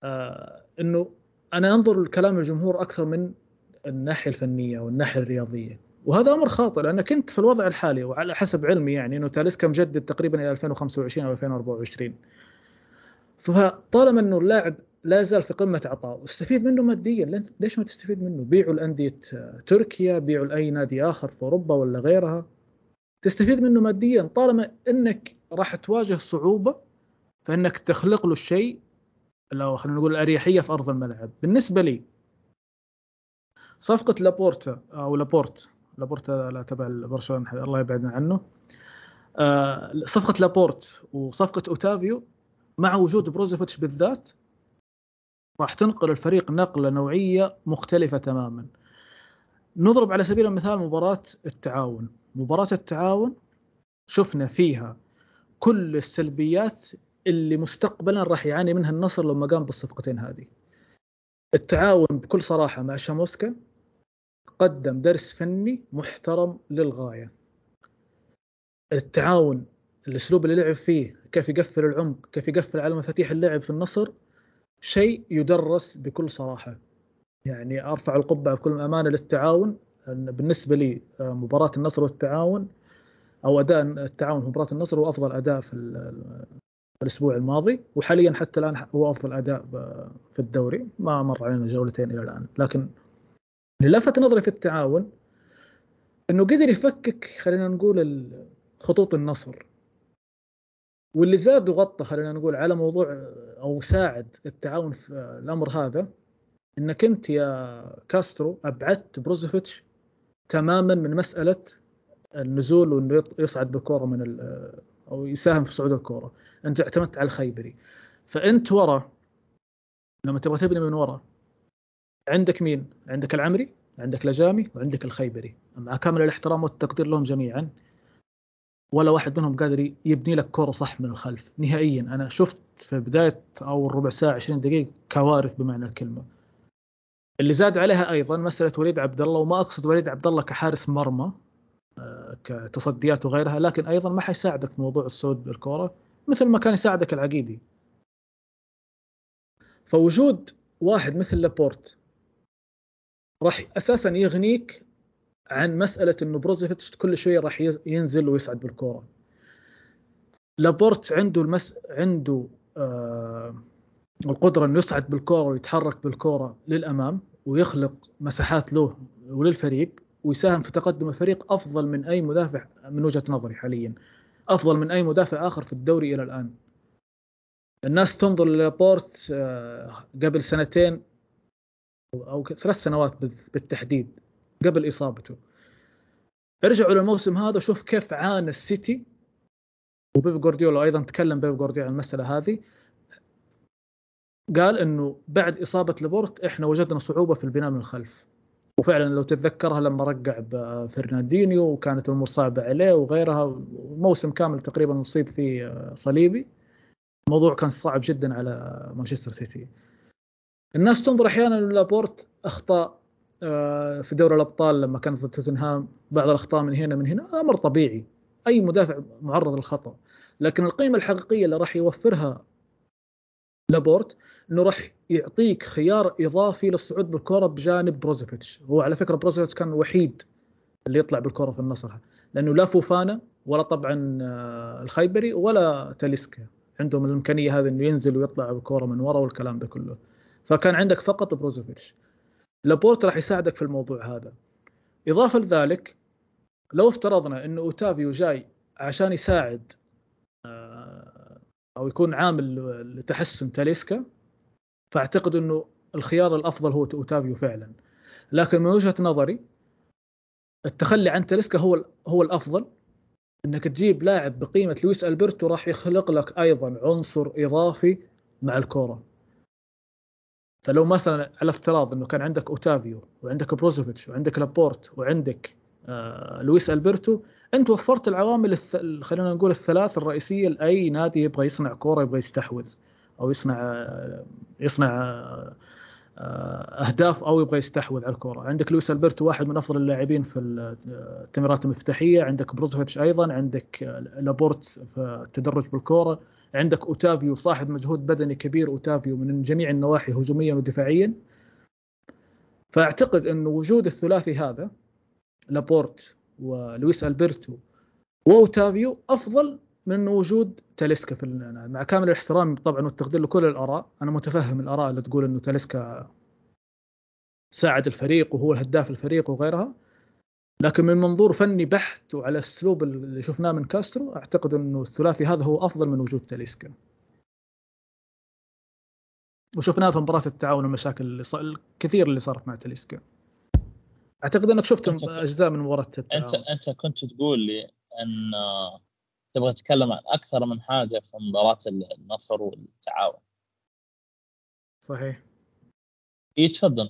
آه إنه أنا أنظر لكلام الجمهور أكثر من الناحية الفنية والناحيه الرياضية. وهذا أمر خاطئ لانك انت في الوضع الحالي وعلى حسب علمي يعني إنه تاليسكا مجدد تقريبا إلى 2025 أو 2024 فطالما إنه اللاعب لا يزال في قمة عطاء. واستفيد منه ماديا. ليش ما تستفيد منه؟ بيعوا لانديه تركيا، بيعوا لاي نادي آخر في أوروبا ولا غيرها. تستفيد منه ماديا. طالما إنك راح تواجه صعوبة فإنك تخلق له الشيء لو خلينا نقول الاريحيه في أرض الملعب. بالنسبة لي صفقة لابورتا أو لابورت لابورتا لا تبع برشلونة الله يبعدنا عنه. آه، صفقة لابورت وصفقة أوتافيو مع وجود بروزوفيتش بالذات. راح تنقل الفريق نقلة نوعية مختلفة تماما. نضرب على سبيل المثال مباراة التعاون. مباراة التعاون شفنا فيها كل السلبيات اللي مستقبلا راح يعاني منها النصر لما قام بالصفقتين هذه. التعاون بكل صراحة مع شاموسكا قدم درس فني محترم للغاية. التعاون الأسلوب اللي لعب فيه كيف يقفل العمق كيف يقفل على مفاتيح اللعب في النصر شيء يدرس بكل صراحة. يعني أرفع القبعة بكل أمانة للتعاون. بالنسبة لي آه، مباراة النصر والتعاون أو أداء التعاون في مباراة النصر هو أفضل أداء في الأسبوع الماضي. وحاليا حتى الآن هو أفضل أداء في الدوري. ما مر علينا جولتين إلى الآن. لكن اللي لفت نظري في التعاون إنه قدر يفكك خلينا نقول خطوط النصر. واللي زاد وغطى خلينا نقول على موضوع أو ساعد التعاون في الأمر هذا إنك أنت يا كاسترو أبعدت بروزوفيتش تماما من مسألة النزول وإنه يصعد بالكورة من أو يساهم في صعود الكورة. أنت اعتمدت على الخيبري. فأنت ورا لما تبغى تبني من ورا عندك مين؟ عندك العمري عندك لجامي وعندك الخيبري. مع كامل الاحترام والتقدير لهم جميعا ولا واحد منهم قادر يبني لك كورة صح من الخلف. نهائيا أنا شفت في بداية أو ربع ساعة 20 دقيقة كوارث بمعنى الكلمة. اللي زاد عليها أيضا مسألة وليد عبد الله وما أقصد وليد عبد الله كحارس مرمى آه، كتصديات وغيرها لكن أيضا ما حيساعدك في موضوع الصعود بالكورة مثل ما كان يساعدك العقيدي. فوجود واحد مثل لابورت راح أساسا يغنيك عن مسألة إنه بروزوفيتش كل شوية راح ينزل ويصعد بالكورة. لابورت عنده المس عنده آه القدرة إنه يصعد بالكورة ويتحرك بالكورة للأمام ويخلق مساحات له وللفريق ويساهم في تقدم الفريق أفضل من أي مدافع من وجهة نظري حاليا. أفضل من أي مدافع آخر في الدوري إلى الآن. الناس تنظر للابورت آه، قبل سنتين أو ثلاث سنوات بالتحديد قبل إصابته. ارجعوا للموسم هذا وشوف كيف عانى السيتي وبيب جوارديولا أيضا تكلم بيب جوارديولا عن المسألة هذه. قال إنه بعد إصابة لابورت إحنا وجدنا صعوبة في البناء من الخلف. وفعلا لو تتذكرها لما رقع بفرناندينيو وكانت الأمور صعبة عليه وغيرها موسم كامل تقريبا مصيب فيه صليبي. الموضوع كان صعب جدا على مانشستر سيتي. الناس تنظر أحيانا لابورت أخطاء آه، في دوري الأبطال لما كان ضد توتنهام بعض الأخطاء من هنا من هنا. أمر طبيعي. أي مدافع معرض للخطأ. لكن القيمة الحقيقية اللي راح يوفرها لابورت إنه راح يعطيك خيار إضافي للصعود بالكره بجانب بروزوفيتش. هو على فكرة بروزوفيتش كان الوحيد اللي يطلع بالكره في النصر. لأنه لا فوفانا ولا طبعا آه، الخيبري ولا تاليسكا. عندهم الإمكانية هذه إنه ينزل ويطلع بالكره من ورا والكلام ده كله. فكان عندك فقط بروزوفيتش. لابورت راح يساعدك في الموضوع هذا. إضافة لذلك لو افترضنا إنه أوتافيو جاي عشان يساعد أو يكون عامل لتحسن تاليسكا فأعتقد إنه الخيار الأفضل هو أوتافيو فعلا. لكن من وجهة نظري التخلي عن تاليسكا هو هو الأفضل إنك تجيب لاعب بقيمة لويس ألبرتو راح يخلق لك أيضا عنصر إضافي مع الكورة. فلو مثلا على افتراض إنه كان عندك أوتافيو وعندك بروزوفيتش وعندك لابورت وعندك آه لويس ألبرتو أنت وفرت العوامل الث... خلينا نقول الثلاث الرئيسية لأي نادي يبغى يصنع كورة يبغى يستحوذ أو يصنع يصنع أهداف أو يبغى يستحوذ على الكره عندك لويس ألبرتو واحد من أفضل اللاعبين في التمريرات المفتاحية. عندك بروزوفيتش أيضا. عندك لابورت في التدرج بالكره عندك أوتافيو صاحب مجهود بدني كبير. أوتافيو من جميع النواحي هجوميا ودفاعيا. فأعتقد انه وجود الثلاثي هذا لابورت ولويس ألبرتو وأوتافيو أفضل من وجود تاليسكا في مع كامل الاحترام طبعا والتقدير لكل الآراء أنا متفهم الآراء اللي تقول إنه تاليسكا ساعد الفريق وهو هداف الفريق وغيرها لكن من منظور فني بحت وعلى الاسلوب اللي شفناه من كاسترو أعتقد إنه الثلاثي هذا هو أفضل من وجود تاليسكا. وشفناه في مباراة التعاون والمشاكل اللي صار الكثير اللي صارت مع تاليسكا. أعتقد إنك شفت أجزاء من مباراة انت أنت كنت تقول لي أن تبغى تتكلم عن أكثر من حاجة في مباراة النصر والتعاون. صحيح. اي تفضل.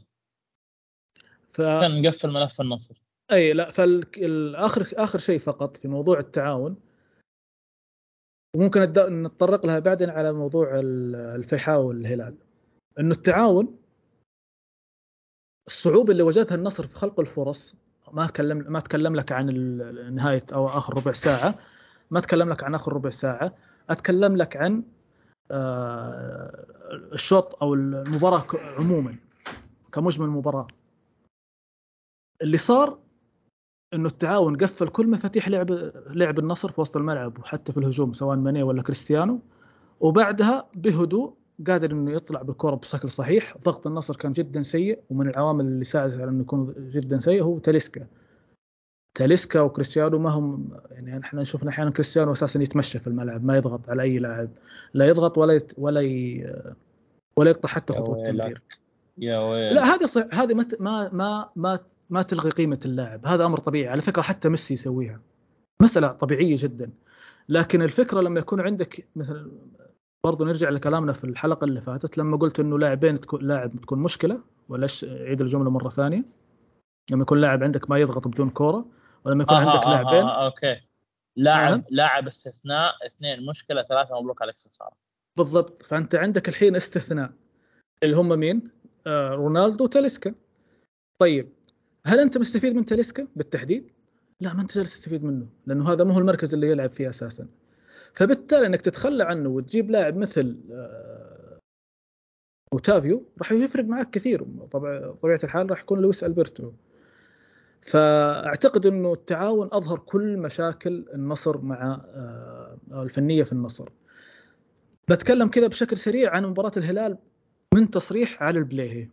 ف... كان نقفل ملف النصر. أي لا فالاخر آخر شيء فقط في موضوع التعاون. وممكن نتطرق لها بعدين على موضوع الفيحاء والهلال. إنه التعاون الصعوبة اللي واجهتها النصر في خلق الفرص ما أتكلم ما أتكلم لك عن نهاية أو آخر ربع ساعة ما أتكلم لك عن آخر ربع ساعة أتكلم لك عن آه، الشوط أو المباراة عموما كمجمل مباراة. اللي صار إنه التعاون قفل كل مفاتيح لعب لعب النصر في وسط الملعب وحتى في الهجوم سواء ماني ولا كريستيانو وبعدها بهدوء قادر إنه يطلع بالكره بشكل صحيح. ضغط النصر كان جدا سيء ومن العوامل اللي ساعدت على إنه يكون جدا سيء هو تاليسكا. تاليسكا وكريستيانو ما هم يعني إحنا شفنا أحيانا كريستيانو أساسا يتمشى في الملعب ما يضغط على أي لاعب. لا يضغط ولا يت ولا ي... ولا يقطع حتى خطوة تمرير يا ويل لا هذه صح هذه ما ما ما ما ما تلغي قيمة اللاعب. هذا أمر طبيعي. على فكرة حتى ميسي يسويها. مسألة طبيعية جدا. لكن الفكرة لما يكون عندك مثلا برضو نرجع لكلامنا في الحلقة اللي فاتت لما قلت إنه لاعبين تكون لاعب تكون مشكلة ولا عيد الجملة مرة ثانية؟ لما يكون لاعب عندك ما يضغط بدون كورة ولما يكون آه عندك آه لاعبين آه آه أوكي. لاعب نعم. لاعب استثناء اثنين مشكلة ثلاثة مبروك عليك خساره بالضبط. فأنت عندك الحين استثناء. اللي هم مين؟ آه رونالدو وتاليسكا. طيب هل أنت مستفيد من تاليسكا بالتحديد؟ لا ما أنت جالس تستفيد منه لأنه هذا مو هو المركز اللي يلعب فيه أساسا. فبالتالي إنك تتخلى عنه وتجيب لاعب مثل آه، اوتافيو راح يفرق معك كثير. طبعا طبيعة الحال راح يكون لويس ألبرتو. فأعتقد إنه التعاون أظهر كل مشاكل النصر مع آه، الفنية في النصر. بتكلم كذا بشكل سريع عن مباراة الهلال من تصريح على البليهي.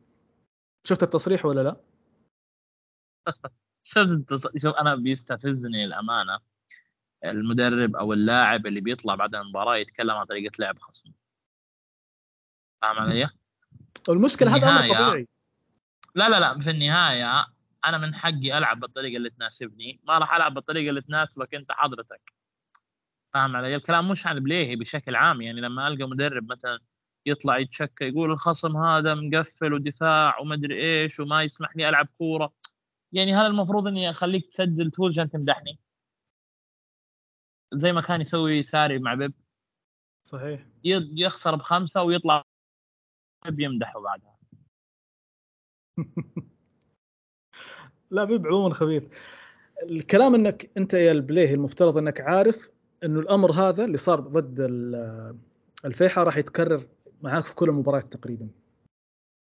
شفت التصريح ولا لا؟ شفت شوف أنا بيستفزني الأمانة. المدرب أو اللاعب اللي بيطلع بعد المباراة يتكلم عن طريقة لعب خصمه. فاهم علي؟ المشكلة هذا أمر طبيعي. لا لا لا في النهاية أنا من حقي ألعب بالطريقة اللي تناسبني. ما راح ألعب بالطريقة اللي تناسبك أنت حضرتك. فاهم علي؟ الكلام مش عن بليهي بشكل عام. يعني لما ألقى مدرب مثلا يطلع يتشكى يقول الخصم هذا مقفل ودفاع ومدري إيش وما يسمح لي ألعب كورة. يعني هل المفروض إني أخليك تسجل تقول عشان تمدحني؟ زي ما كان يسوي ساري مع بيب. صحيح. يخسر بخمسة ويطلع بيب يمدحه بعدها. لا بيب عموما خبيث. الكلام إنك أنت يا البليه المفترض إنك عارف إنه الأمر هذا اللي صار ضد الفيحة راح يتكرر معاك في كل المباريات تقريبا.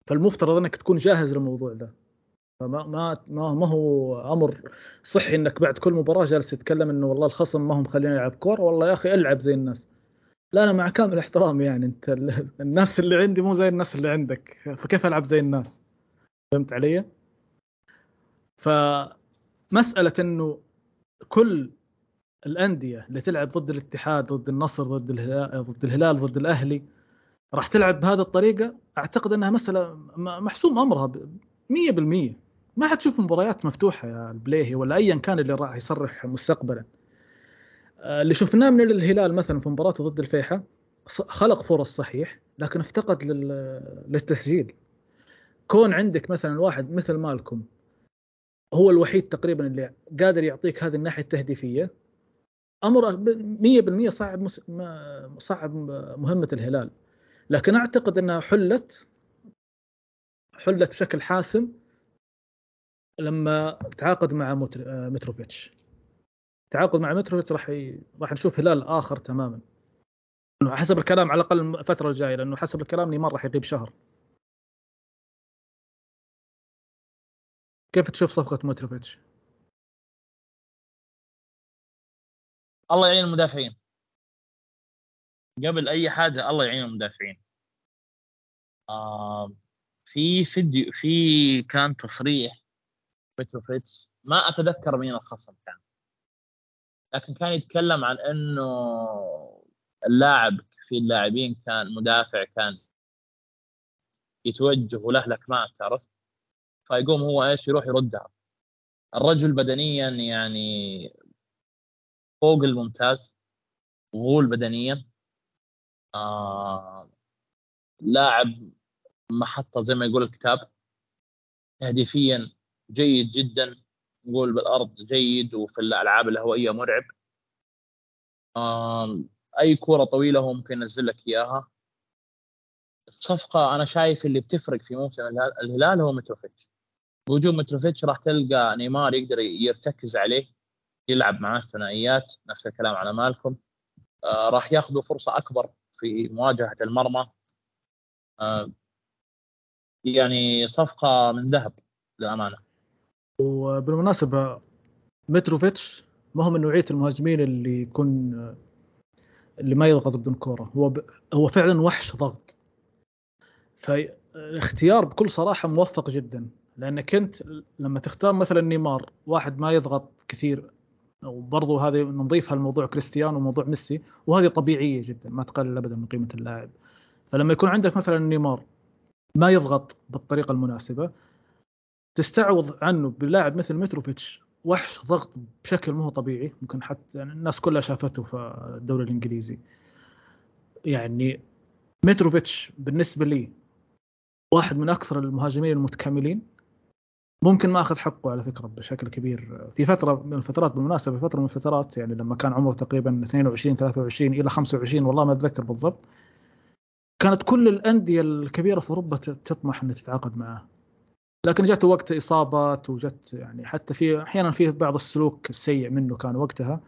فالمفترض إنك تكون جاهز للموضوع ده فما ما ما, ما هو أمر صحي إنك بعد كل مباراة جالس تتكلم إنه والله الخصم ما هم خليني العب كوره والله يا أخي ألعب زي الناس. لا أنا مع كامل احترامي يعني أنت الناس اللي عندي مو زي الناس اللي عندك. فكيف ألعب زي الناس؟ فهمت علي؟ فمسألة إنه كل الأندية اللي تلعب ضد الاتحاد ضد النصر ضد الهلال ضد الهلال ضد الأهلي راح تلعب بهذه الطريقة؟ أعتقد إنها مسألة محسوم أمرها 100% ما حتشوف مباريات مفتوحة يا البليهي ولا ايا كان اللي راح يصرح مستقبلا. آه، اللي شفناه من الهلال مثلا في مباراته ضد الفيحة خلق فرص صحيح لكن افتقد للتسجيل. كون عندك مثلا واحد مثل مالكم هو الوحيد تقريبا اللي قادر يعطيك هذه الناحية التهديفية أمر 100% صعب صعب مهمة الهلال. لكن أعتقد إنها حلت حلت بشكل حاسم لما تعاقد مع متروفيتش. تعاقد مع متروفيتش راح ي... راح نشوف هلال آخر تماما. حسب الكلام على الأقل الفترة الجاية لأنه حسب الكلام نيمار راح يغيب شهر. كيف تشوف صفقة متروفيتش؟ الله يعين المدافعين. قبل أي حاجة الله يعين المدافعين. آه في فيديو في كان تصريح متروفيتش ما أتذكر مين الخصم كان. لكن كان يتكلم عن إنه اللاعب في اللاعبين كان مدافع كان يتوجه وله لكمات عرفت فيقوم هو إيش يروح يردها الرجل بدنيا يعني فوق الممتاز غول بدنيا. آه لاعب محطة زي ما يقول الكتاب تهديفيا جيد جدا نقول بالأرض جيد وفي الألعاب الهوائيه مرعب. أي كورة طويلة هو ممكن ينزل لك إياها. الصفقه أنا شايف اللي بتفرق في موسم الهلال هو متروفيتش. بوجود متروفيتش راح تلقى نيمار يقدر يرتكز عليه يلعب معاه ثنائيات نفس الكلام على مالكم. آه راح ياخذوا فرصة أكبر في مواجهة المرمى. آه يعني صفقة من ذهب للأمانة. وبالمناسبة متروفيتش ما هو من نوعية المهاجمين اللي يكون اللي ما يضغط بدون كورة. هو ب... هو فعلا وحش ضغط. فالاختيار بكل صراحة موفق جدا. لانك انت لما تختار مثلا نيمار واحد ما يضغط كثير وبرضه هذه نضيفها لموضوع كريستيانو وموضوع ميسي وهذه طبيعية جدا ما تقلل ابدا من قيمة اللاعب. فلما يكون عندك مثلا نيمار ما يضغط بالطريقة المناسبة. تستعوض عنه بلاعب مثل متروفيتش وحش ضغط بشكل مو طبيعي. ممكن حتى يعني الناس كلها شافته في الدوري الإنجليزي. يعني متروفيتش بالنسبة لي واحد من أكثر المهاجمين المتكاملين. ممكن ما أخذ حقه على فكرة بشكل كبير. في فترة من الفترات بالمناسبة فترة من الفترات يعني لما كان عمره تقريبا 22 23 إلى 25 والله ما أتذكر بالضبط. كانت كل الأندية الكبيرة في أوروبا تطمح إنها تتعاقد معه. لكن جاته وقت إصابات وجت يعني حتى في أحيانا في بعض السلوك السيء منه كان وقتها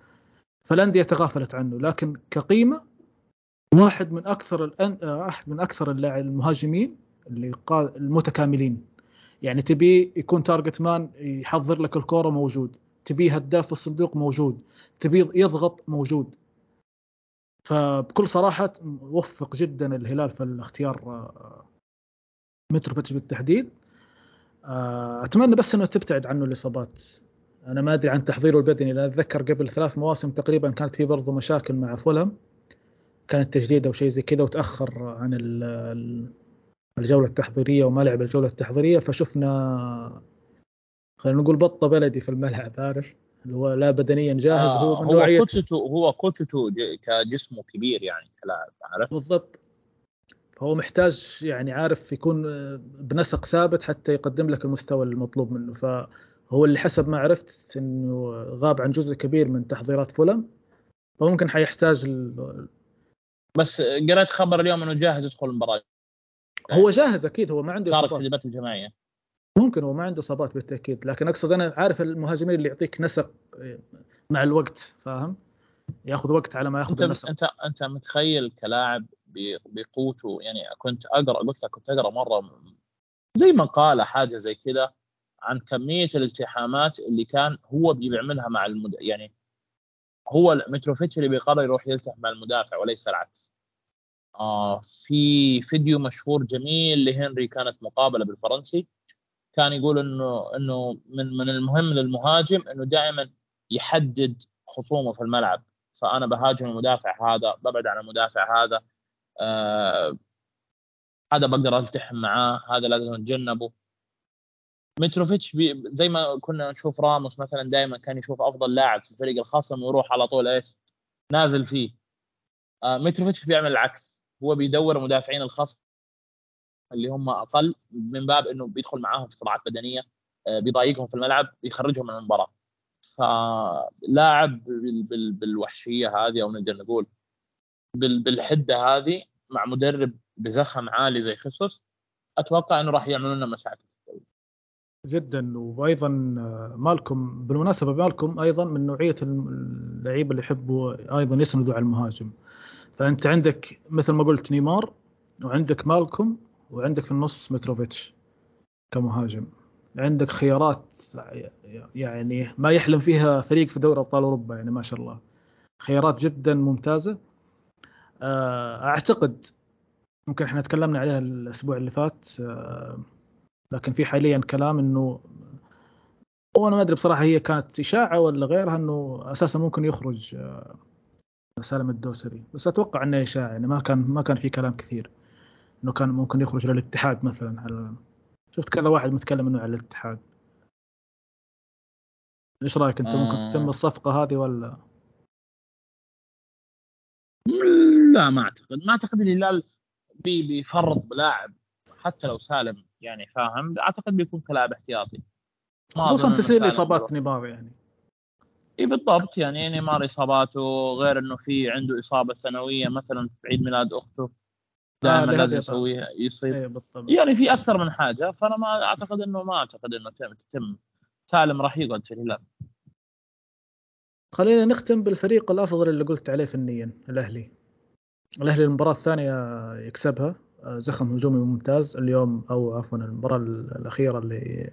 فالأندية تغافلت عنه. لكن كقيمة واحد من أكثر الأن... واحد من أكثر المهاجمين اللي قال المتكاملين. يعني تبي يكون تارجت مان يحضر لك الكورة موجود. تبي هداف الصندوق موجود. تبي يضغط موجود. فبكل صراحة وفق جدا الهلال في الاختيار آه، متروفيتش بالتحديد. آه، أتمنى بس إنه تبتعد عنه الإصابات. أنا ما أدري عن تحضيره البدني لأن أتذكر قبل ثلاث مواسم تقريبا كانت في برضه مشاكل مع فولهام. كانت تجديد أو شيء زي كذا وتأخر عن الجولة التحضيرية وما لعب الجولة التحضيرية. فشفنا خلينا نقول بطة بلدي في الملعب عارف؟ اللي هو لا بدنيا جاهز آه هو هو كتلته هو كتلته كجسمه كبير يعني كلاعب عارف بالضبط. فهو محتاج يعني عارف يكون بنسق ثابت حتى يقدم لك المستوى المطلوب منه. فهو اللي حسب ما عرفت إنه غاب عن جزء كبير من تحضيرات فولم فممكن حيحتاج ال... بس قريت خبر اليوم إنه جاهز يدخل المباراة. هو جاهز أكيد هو ما عنده صار التدريبات الجماعية. ممكن هو ما عنده اصابات بالتأكيد لكن أقصد أنا عارف المهاجمين اللي يعطيك نسق مع الوقت فاهم؟ ياخذ وقت على ما ياخذ أنت النسق. أنت أنت متخيل كلاعب بقوته؟ يعني كنت أقرأ قلت لك كنت أقرأ مرة زي مقاله حاجة زي كذا عن كمية الالتحامات اللي كان هو بيعملها مع المد... يعني هو متروفيتش اللي بيقرر يروح يلتحم مع المدافع وليس العكس. آه في فيديو مشهور جميل لهنري كانت مقابلة بالفرنسي. كان يقول إنه إنه من من المهم للمهاجم إنه دائما يحدد خصومه في الملعب. فأنا بهاجم المدافع هذا ببعد عن المدافع هذا آه هذا بقدر ألتحم معاه هذا لازم اتجنبه متروفيتش زي ما كنا نشوف راموس مثلا دائما كان يشوف أفضل لاعب في الفريق الخصم ويروح على طول إيش؟ نازل فيه. آه متروفيتش بيعمل العكس. هو بيدور مدافعين الخصم اللي هم أقل من باب إنه بيدخل معاهم في صراعات بدنية آه بيضايقهم في الملعب بيخرجهم من المباراة. فلاعب بالوحشية هذه أو نقدر نقول بالحدة هذه مع مدرب بزخم عالي زي خصوص أتوقع إنه راح يعملوا لنا مشاكل. جدا. وأيضا مالكم بالمناسبة مالكم أيضا من نوعية اللعيبة اللي يحبوا أيضا يسندوا على المهاجم. فأنت عندك مثل ما قلت نيمار وعندك مالكم وعندك في النص متروفيتش كمهاجم. عندك خيارات يعني ما يحلم فيها فريق في دوري أبطال أوروبا يعني ما شاء الله. خيارات جدا ممتازة. آه، أعتقد ممكن إحنا تكلمنا عليها الأسبوع اللي فات آه، لكن في حاليا كلام إنه وأنا ما أدري بصراحة هي كانت إشاعة ولا غيرها إنه أساسا ممكن يخرج آه، سالم الدوسري. بس أتوقع انه إشاعة يعني ما كان ما كان في كلام كثير. إنه كان ممكن يخرج للاتحاد مثلا على شفت كذا واحد متكلم إنه على الاتحاد. إيش رأيك أنت؟ ممكن آه. تتم الصفقة هذه ولا؟ لا ما أعتقد. ما أعتقد الهلال بيفرط بلاعب حتى لو سالم يعني فاهم. أعتقد بيكون كلاعب احتياطي. خصوصا في سير اصابات نيمار يعني. إي بالضبط. يعني نيمار إصاباته غير إنه في عنده إصابة سنوية مثلا في عيد ميلاد أخته. دائما آه لازم يسويها إيه بالطبع. يعني في أكثر من حاجة فأنا ما أعتقد إنه ما أعتقد إنه تتم. سالم راح يقعد في الهلال خلينا نختم بالفريق الأفضل اللي قلت عليه فنيا الأهلي. الأهلي المباراة الثانية يكسبها آه، زخم هجومي ممتاز. اليوم أو عفوا المباراة الأخيرة اللي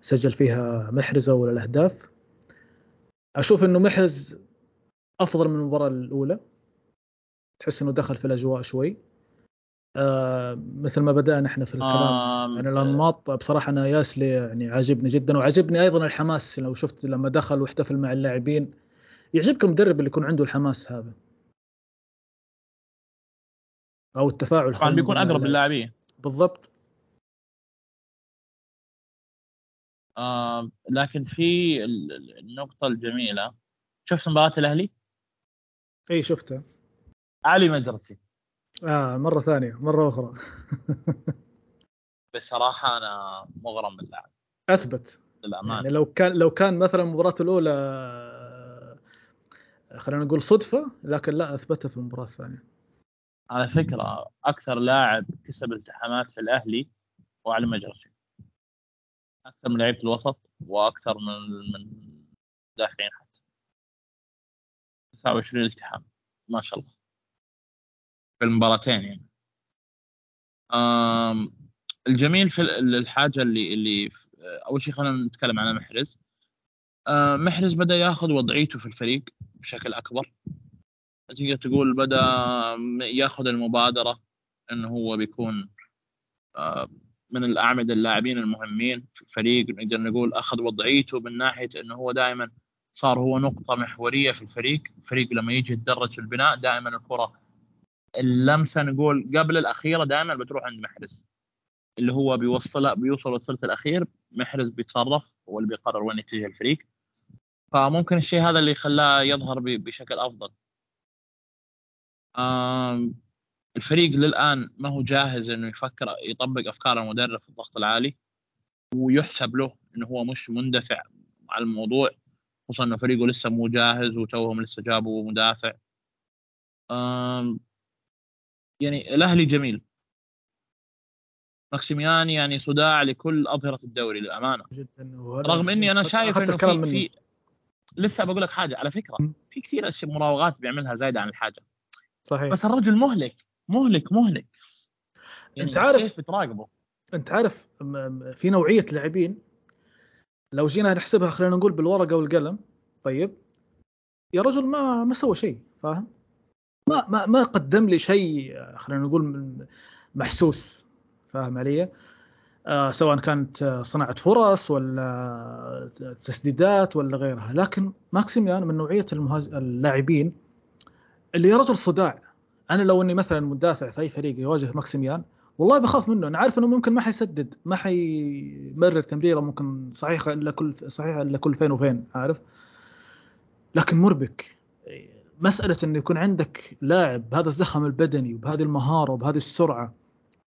سجل فيها محرز أول الأهداف. أشوف إنه محرز أفضل من المباراة الأولى. تحس إنه دخل في الأجواء شوي. آه مثل ما بدأنا إحنا في الكلام. آه عن الأنماط بصراحة أنا ياسلي يعني عاجبني جدا وعجبني أيضا الحماس. لو شفت لما دخل واحتفل مع اللاعبين يعجبك المدرب اللي يكون عنده الحماس هذا. أو التفاعل طبعا بيكون أقرب للاعبين. بالضبط. آه لكن في النقطة الجميلة شفت مباراة الأهلي؟ اي شفتها. علي مجرتي آه مرة ثانية مرة أخرى. بصراحة أنا مغرم باللاعب. أثبت. للأمانة. يعني لو كان لو كان مثلا المباراه الأولى خلينا نقول صدفة لكن لا أثبتها في المباراة الثانية. على فكرة أكثر لاعب كسب التحامات في الأهلي هو علي مجرشي. أكثر من لعيبه الوسط وأكثر من من مدافعين حتى. 29 التحام. ما شاء الله. المباراتين يعني. الجميل في الحاجة اللي اللي أول شيء خلينا نتكلم عن محرز. محرز بدأ ياخذ وضعيته في الفريق بشكل أكبر. تقدر تقول بدأ ياخذ المبادرة إنه هو بيكون من الأعمدة اللاعبين المهمين في الفريق. نقدر نقول أخذ وضعيته من ناحية إنه هو دائما صار هو نقطة محورية في الفريق. الفريق لما يجي يتدرج في البناء دائما الكرة اللمسة نقول قبل الأخيرة دائما بتروح عند محرز اللي هو بيوصل بيوصل الثلث الأخير محرز بيتصرف هو اللي بيقرر وين يتجه الفريق. فممكن الشيء هذا اللي خلاه يظهر بشكل أفضل. الفريق للآن ما هو جاهز إنه يفكر يطبق أفكار المدرب في الضغط العالي ويحسب له إنه هو مش مندفع على الموضوع خصوصا إنه فريقه لسه مو جاهز وتوهم لسه جابوا مدافع. يعني الأهلي جميل. ماكسيميان يعني صداع لكل أظهرة الدوري للأمانة. جدا رغم إني أنا شايف إنه في, في لسه بقول لك حاجة على فكرة في كثير اشياء مراوغات بيعملها زايده عن الحاجة. صحيح. بس الرجل مهلك مهلك مهلك. يعني أنت عارف كيف تراقبه؟ أنت عارف في نوعية لاعبين لو جينا نحسبها خلينا نقول بالورقة والقلم طيب يا رجل ما ما سوى شيء فاهم؟ ما ما ما قدم لي شيء خلينا نقول محسوس فاهم علي؟ آه سواء كانت صناعة فرص ولا تسديدات ولا غيرها. لكن ماكسيمان من نوعية المهاج... اللاعبين اللي يا رجل صداع. أنا لو إني مثلا مدافع في أي فريق يواجه ماكسيمان والله بخاف منه. أنا عارف إنه ممكن ما حيسدد ما حيمرر تمريرة ممكن صحيح إلا كل صحيح إلا كل فين وفين عارف؟ لكن مربك. مسألة انه يكون عندك لاعب بهذا الزخم البدني وبهذه المهارة وبهذه السرعة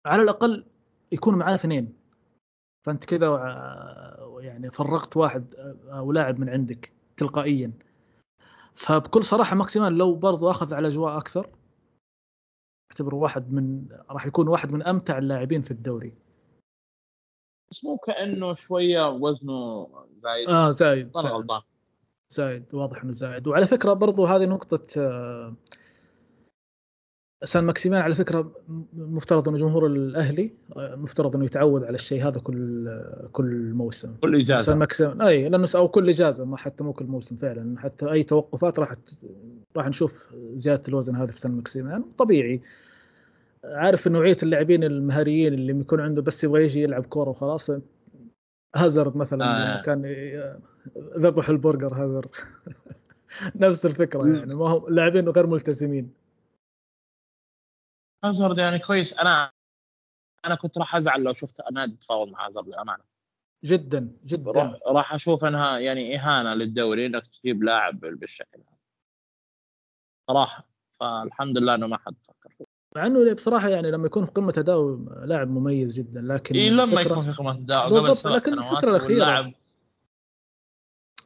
على الأقل يكون معاه اثنين. فأنت كذا آه، يعني فرغت واحد آه، أو لاعب من عندك تلقائيا. فبكل صراحة ماكسيمان لو برضو أخذ على أجواء أكثر أعتبره واحد من راح يكون واحد من أمتع اللاعبين في الدوري. بس مو كأنه شوية وزنه زايد. آه زايد أنا. غلطان زايد واضح إنه زايد. وعلى فكرة برضو هذه نقطة آه، سان ماكسيمان على فكرة مفترض إنه جمهور الأهلي آه، مفترض إنه يتعود على الشيء هذا كل آه، كل موسم. كل سان اجازه ماكسيمان أي لأنه أو كل إجازة ما حتى مو كل موسم فعلا. حتى أي توقفات راح راح نشوف زيادة الوزن هذا في سان ماكسيمان طبيعي. عارف نوعيه اللاعبين المهاريين اللي بيكون عنده بس يبغى يجي يلعب كورة وخلاص. هازارد مثلا آه. كان ذبح البرجر هازارد نفس الفكرة. يعني ما هم لاعبين غير ملتزمين. هازارد يعني كويس أنا أنا كنت راح أزعل لو شفت نادي يتفاوض مع هازارد للامانه جدا جدا. راح راح أشوف إنها يعني إهانة للدوري إنك تجيب لاعب بالشكل هذا. صراحة فالحمد لله إنه ما حد فكر. فيه مع إنه بصراحة يعني لما يكون في قمة اداء لاعب مميز جدا لكن إيه لما يكون في قمة اداء بالضبط، قبل لكن الأخيرة. واللاعب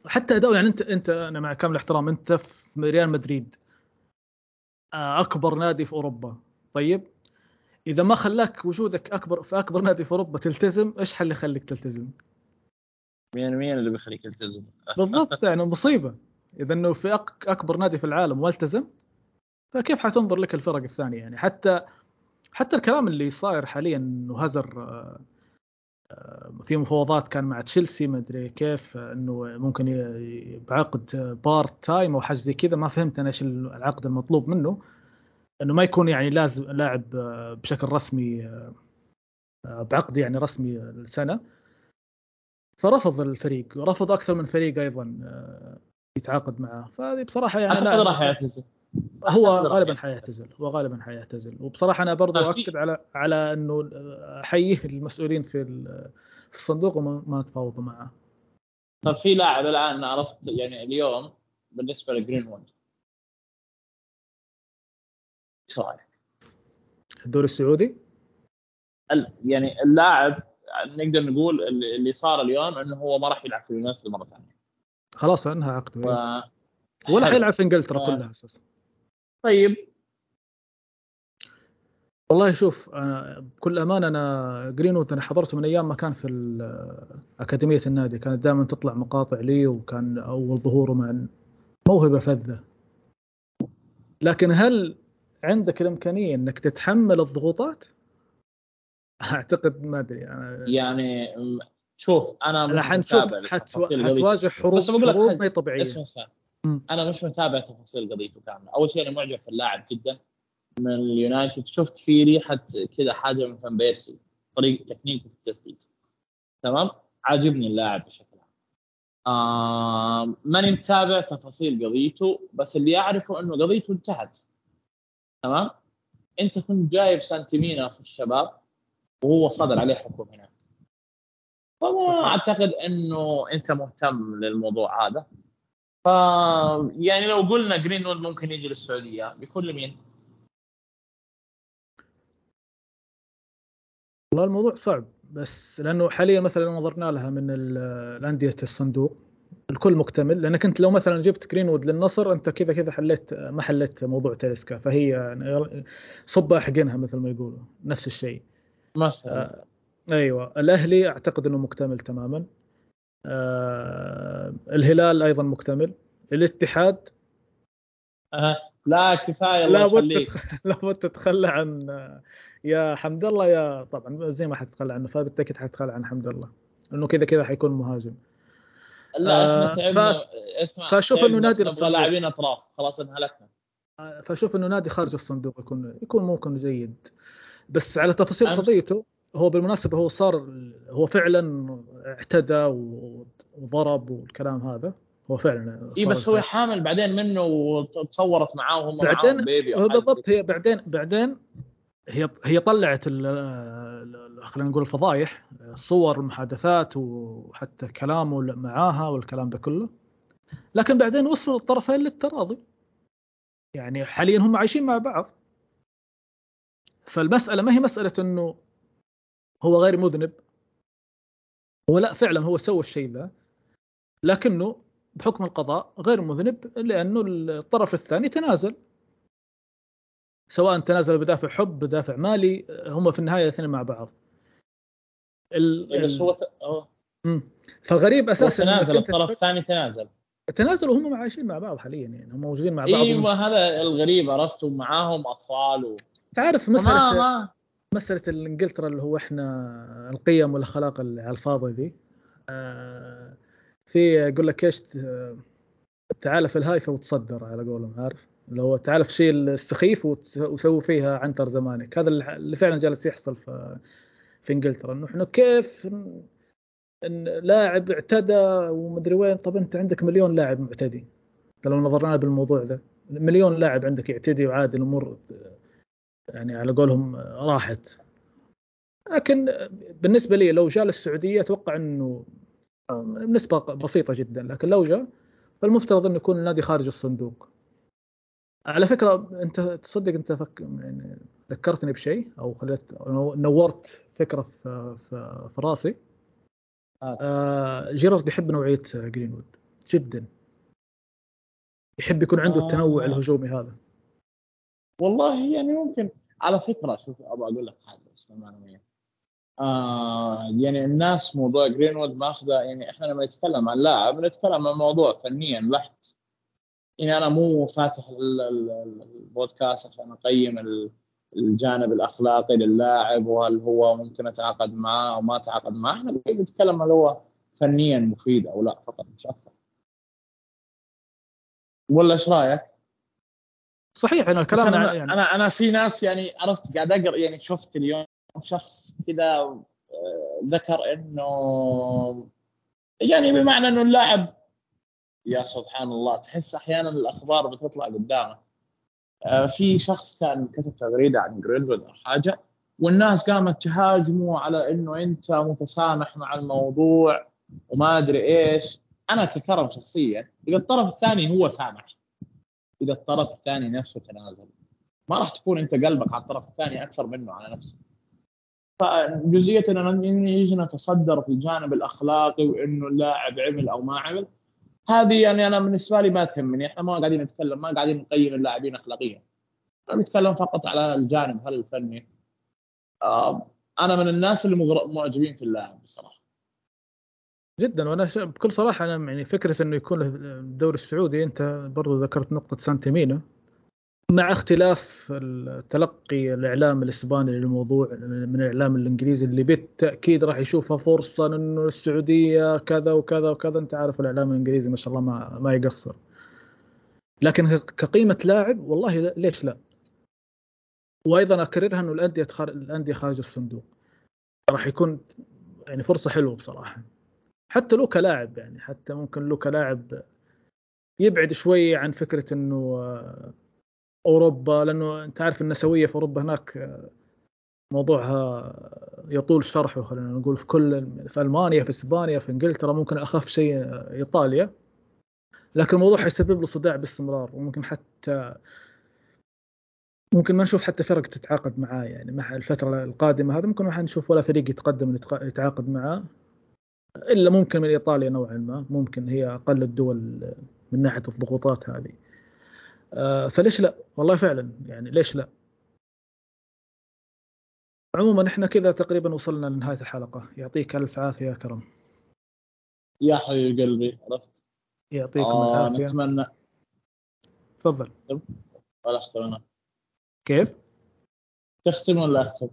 حتى أداؤه يعني انت أنت أنا مع كامل الاحترام أنت في ريال مدريد آه، أكبر نادي في أوروبا طيب إذا ما خلاك وجودك أكبر في أكبر نادي في أوروبا تلتزم إيش حل يخليك تلتزم؟ مين مين اللي بيخليك تلتزم؟ بالضبط يعني مصيبة إذا إنه في أكبر نادي في العالم والتزم فكيف حتنظر لك الفرق الثانية يعني حتى حتى الكلام اللي صاير حاليا انه هازر آه، آه، في مفاوضات كان مع تشيلسي ما أدري كيف آه، إنه ممكن بعقد آه، part time أو حاجة زي كذا ما فهمت أنا إيش العقد المطلوب منه. إنه ما يكون يعني لازم لاعب آه، بشكل رسمي آه، آه، بعقد يعني رسمي السنة فرفض الفريق ورفض أكثر من فريق أيضا آه، يتعاقد معه. فهذه بصراحة يعني أعتقد راح يعتزل. هو غالبا يعتزل. حيعتزل هو غالبا حيعتزل وبصراحة أنا برضو في- اؤكد على على أنه أحييه المسؤولين في في الصندوق وما ما تفاوضوا معه طب في لاعب الآن عرفت يعني اليوم بالنسبة لجرين وود إيش رأيك؟ الدوري السعودي ال- يعني اللاعب نقدر نقول اللي صار اليوم إنه هو ما راح يلعب في اليونايتد مرة ثانية خلاص انهى عقده ف... ولا. حيلعب في إنجلترا آه. كلها أساسا طيب والله شوف أنا بكل امانه أنا جرينوود أنا حضرته من أيام ما كان في أكاديمية النادي كانت دائما تطلع مقاطع لي وكان أول ظهوره مع موهبة فذة لكن هل عندك الإمكانية إنك تتحمل الضغوطات؟ أعتقد ما أدري يعني شوف أنا. لتفاصيل قضيته. حتواجه حروب بس بقول لك حروب. ما هي طبيعية أنا مش متابع تفاصيل قضيته كاملة. أول شيء أنا معجب في اللاعب جدا من اليونايتد. شفت فيه ريحة كذا حاجة من فان بيرسي طريقة تكنيكه في التسديد. تمام؟ عاجبني اللاعب بشكل عام. آه ماني متابع تفاصيل قضيته بس اللي أعرفه إنه قضيته انتهت. تمام؟ أنت كنت جايب سانتيمينا في الشباب وهو صدر عليه حكم هناك. فما أعتقد إنه أنت مهتم للموضوع هذا. ف يعني لو قلنا جرينوود ممكن يجي للسعودية. بيكون لمين؟ والله الموضوع صعب بس لأنه حاليا مثلا نظرنا لها من ال- الأندية الصندوق الكل مكتمل. لأنك أنت لو مثلا جبت جرينوود للنصر أنت كذا كذا حليت ما حليت موضوع تاليسكا فهي صب احقنها مثل ما يقولوا نفس الشيء. مثلا أيوه. الأهلي أعتقد إنه مكتمل تماما. آه الهلال أيضا مكتمل. الاتحاد؟ آه. لا كفاية الله لابد تتخ... لابد تتخلى عن يا حمد الله يا طبعا زي ما حتتخلى عنه فبالتأكيد حتتخلى عن حمد الله. إنه كذا كذا حيكون مهاجم. لا آه، إحنا تعبنا. ف- اسمع إنه تعبنا، نادي نبغى. لاعبين أطراف خلاص انهلكنا. فاشوف إنه نادي خارج الصندوق يكون يكون ممكن جيد. بس على تفاصيل قضيته هو بالمناسبة هو صار هو فعلا اعتدى وضرب والكلام هذا. هو فعلا اي بس هو. حامل بعدين منه وتصورت معاه وهم بعدين معاهم بيبي هو بالضبط هي بعدين بعدين هي هي طلعت خلينا نقول الفضايح صور المحادثات وحتى كلامه معاها والكلام ده كله. لكن بعدين وصلوا الطرفين للتراضي. يعني حاليا هم عايشين مع بعض. فالمسألة ما هي مسألة إنه هو غير مذنب. هو لا فعلا هو سوى الشيء ذا لكنه بحكم القضاء غير مذنب لأنه الطرف الثاني تنازل. سواء تنازلوا بدافع حب بدافع مالي هم في النهاية الاثنين مع بعض. ال... إيه، بس هو. فالغريب أساسا تنازل الطرف الثاني تنازل. تنازلوا هم عايشين مع بعض حاليا يعني هم موجودين مع بعض. إيوه هذا الغريب عرفت ومعاهم أطفال و... تعرف مسألة. مسألة إنجلترا اللي هو إحنا القيم والأخلاق على الفاضي ذي آه في يقول لك إيش تعال في الهايفة وتصدر على قولهم عارف؟ اللي هو تعال في الشيء السخيف وسوي فيها عنتر زمانك. هذا اللي فعلا جالس يحصل في في إنجلترا. إنه إحنا كيف إن لاعب اعتدى ومدري وين طب أنت عندك مليون لاعب معتدي. لو نظرنا بالموضوع ذا مليون لاعب عندك يعتدي وعادي الأمور يعني على قولهم راحت. لكن بالنسبة لي لو جاء للسعودية أتوقع إنه نسبة بسيطة جدا لكن لو جاء فالمفترض إنه يكون النادي خارج الصندوق. على فكرة أنت تصدق أنت فك يعني ذكرتني بشيء أو خليت نورت فكرة في, في, في راسي. آه جيرارد يحب نوعية جرينوود جدا. يحب يكون عنده آه. التنوع الهجومي هذا. والله يعني ممكن على فكرة شوف أبغى أقول لك حاجة بس آه يعني الناس موضوع جرينوود ماخذه يعني إحنا لما نتكلم عن لاعب نتكلم عن موضوع فنيا بحت يعني أنا مو فاتح البودكاست عشان أقيم الجانب الأخلاقي للاعب وهل هو ممكن أتعاقد معاه أو ما أتعاقد معاه. إحنا نتكلم هل هو فنيا مفيد أو لا فقط مش أكثر. ولا إيش رأيك؟ صحيح أنا الكلام أنا, يعني. أنا أنا في ناس يعني عرفت قاعد أقرأ يعني شفت اليوم شخص كذا آه، ذكر إنه يعني بمعنى إنه اللاعب يا سبحان الله تحس أحيانا الأخبار بتطلع قدامه. آه، في شخص كان كتب تغريدة عن جرينوود أو حاجة والناس قامت تهاجمه على إنه أنت متسامح مع الموضوع وما أدري إيش. أنا ككرم شخصيا. اذا الطرف الثاني هو سامح. إذا الطرف الثاني نفسه تنازل. ما راح تكون أنت قلبك على الطرف الثاني أكثر منه على نفسه. فجزئية إن يجي نتصدر في الجانب الأخلاقي وإنه اللاعب عمل أو ما عمل هذه يعني أنا بالنسبة لي ما تهمني. إحنا ما قاعدين نتكلم ما قاعدين نقيم اللاعبين اخلاقيا. نتكلم فقط على الجانب هل الفني. آه أنا من الناس اللي معجبين في اللاعب بصراحة. جدا. وأنا بكل صراحة أنا يعني فكرة إنه يكون الدوري السعودي أنت برضو ذكرت نقطة سانتيمينا مع اختلاف التلقي الإعلام الإسباني للموضوع من الإعلام الإنجليزي اللي بالتأكيد راح يشوفها فرصة إنه السعودية كذا وكذا وكذا. أنت عارف الإعلام الإنجليزي ما شاء الله ما ما يقصر. لكن كقيمة لاعب والله ليش لا؟ وأيضا أكررها إنه الأندية الأندية خارج الصندوق. راح يكون يعني فرصة حلوة بصراحة. حتى لو كلاعب يعني حتى ممكن لو كلاعب يبعد شوي عن فكرة إنه أوروبا لأنه أنت عارف النسوية في أوروبا هناك موضوعها يطول شرحه خلينا نقول في كل في ألمانيا في إسبانيا في إنجلترا ممكن اخف شيء إيطاليا. لكن الموضوع حيسبب له صداع باستمرار وممكن حتى ممكن ما نشوف حتى فرق تتعاقد معاه يعني مع الفترة القادمة. هذا ممكن ما حنشوف ولا فريق يتقدم يتعاقد معاه. إلا ممكن من إيطاليا نوعا ما ممكن هي أقل الدول من ناحية الضغوطات هذه. آه، فليش لا؟ والله فعلا يعني ليش لا؟ عموما إحنا كذا تقريبا وصلنا لنهاية الحلقة. يعطيك ألف عافية يا كرم. يا حبيب قلبي عرفت؟ يعطيكم آه العافية. نتمنى. تفضل. ولا اختم أنا كيف؟ تختم ولا أختم؟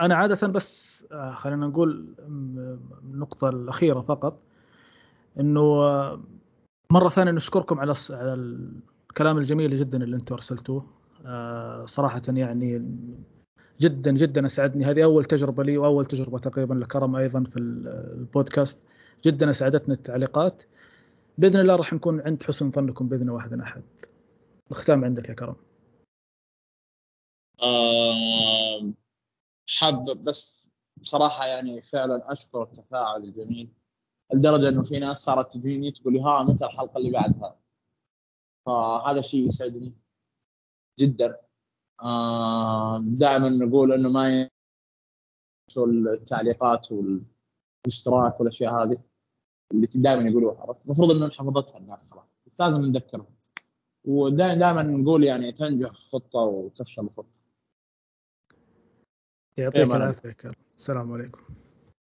أنا عادة بس آه، خلينا نقول النقطة الأخيرة فقط إنه آه، مرة ثانية نشكركم على على الكلام الجميل جدا اللي أنتم أرسلتوه. آه، صراحة يعني جدا جدا أسعدني. هذه أول تجربة لي وأول تجربة تقريبا لكرم أيضا في البودكاست. جدا أسعدتني التعليقات. بإذن الله راح نكون عند حسن ظنكم بإذن واحد أحد. الختام عندك يا كرم. آه حاب بس بصراحة يعني فعلا أشكر التفاعل الجميل لدرجة إنه في ناس صارت تجيني تقول لي ها متى الحلقة اللي بعدها؟ فهذا شيء يسعدني جدا. آه دائما نقول إنه ما التعليقات والاشتراك والأشياء هذه اللي دائما يقولوها المفروض إنه حفظتها الناس خلاص بس لازم نذكرهم. ودائما دائما نقول يعني تنجح خطة وتفشل خطة. يعطيك. العافية السلام عليكم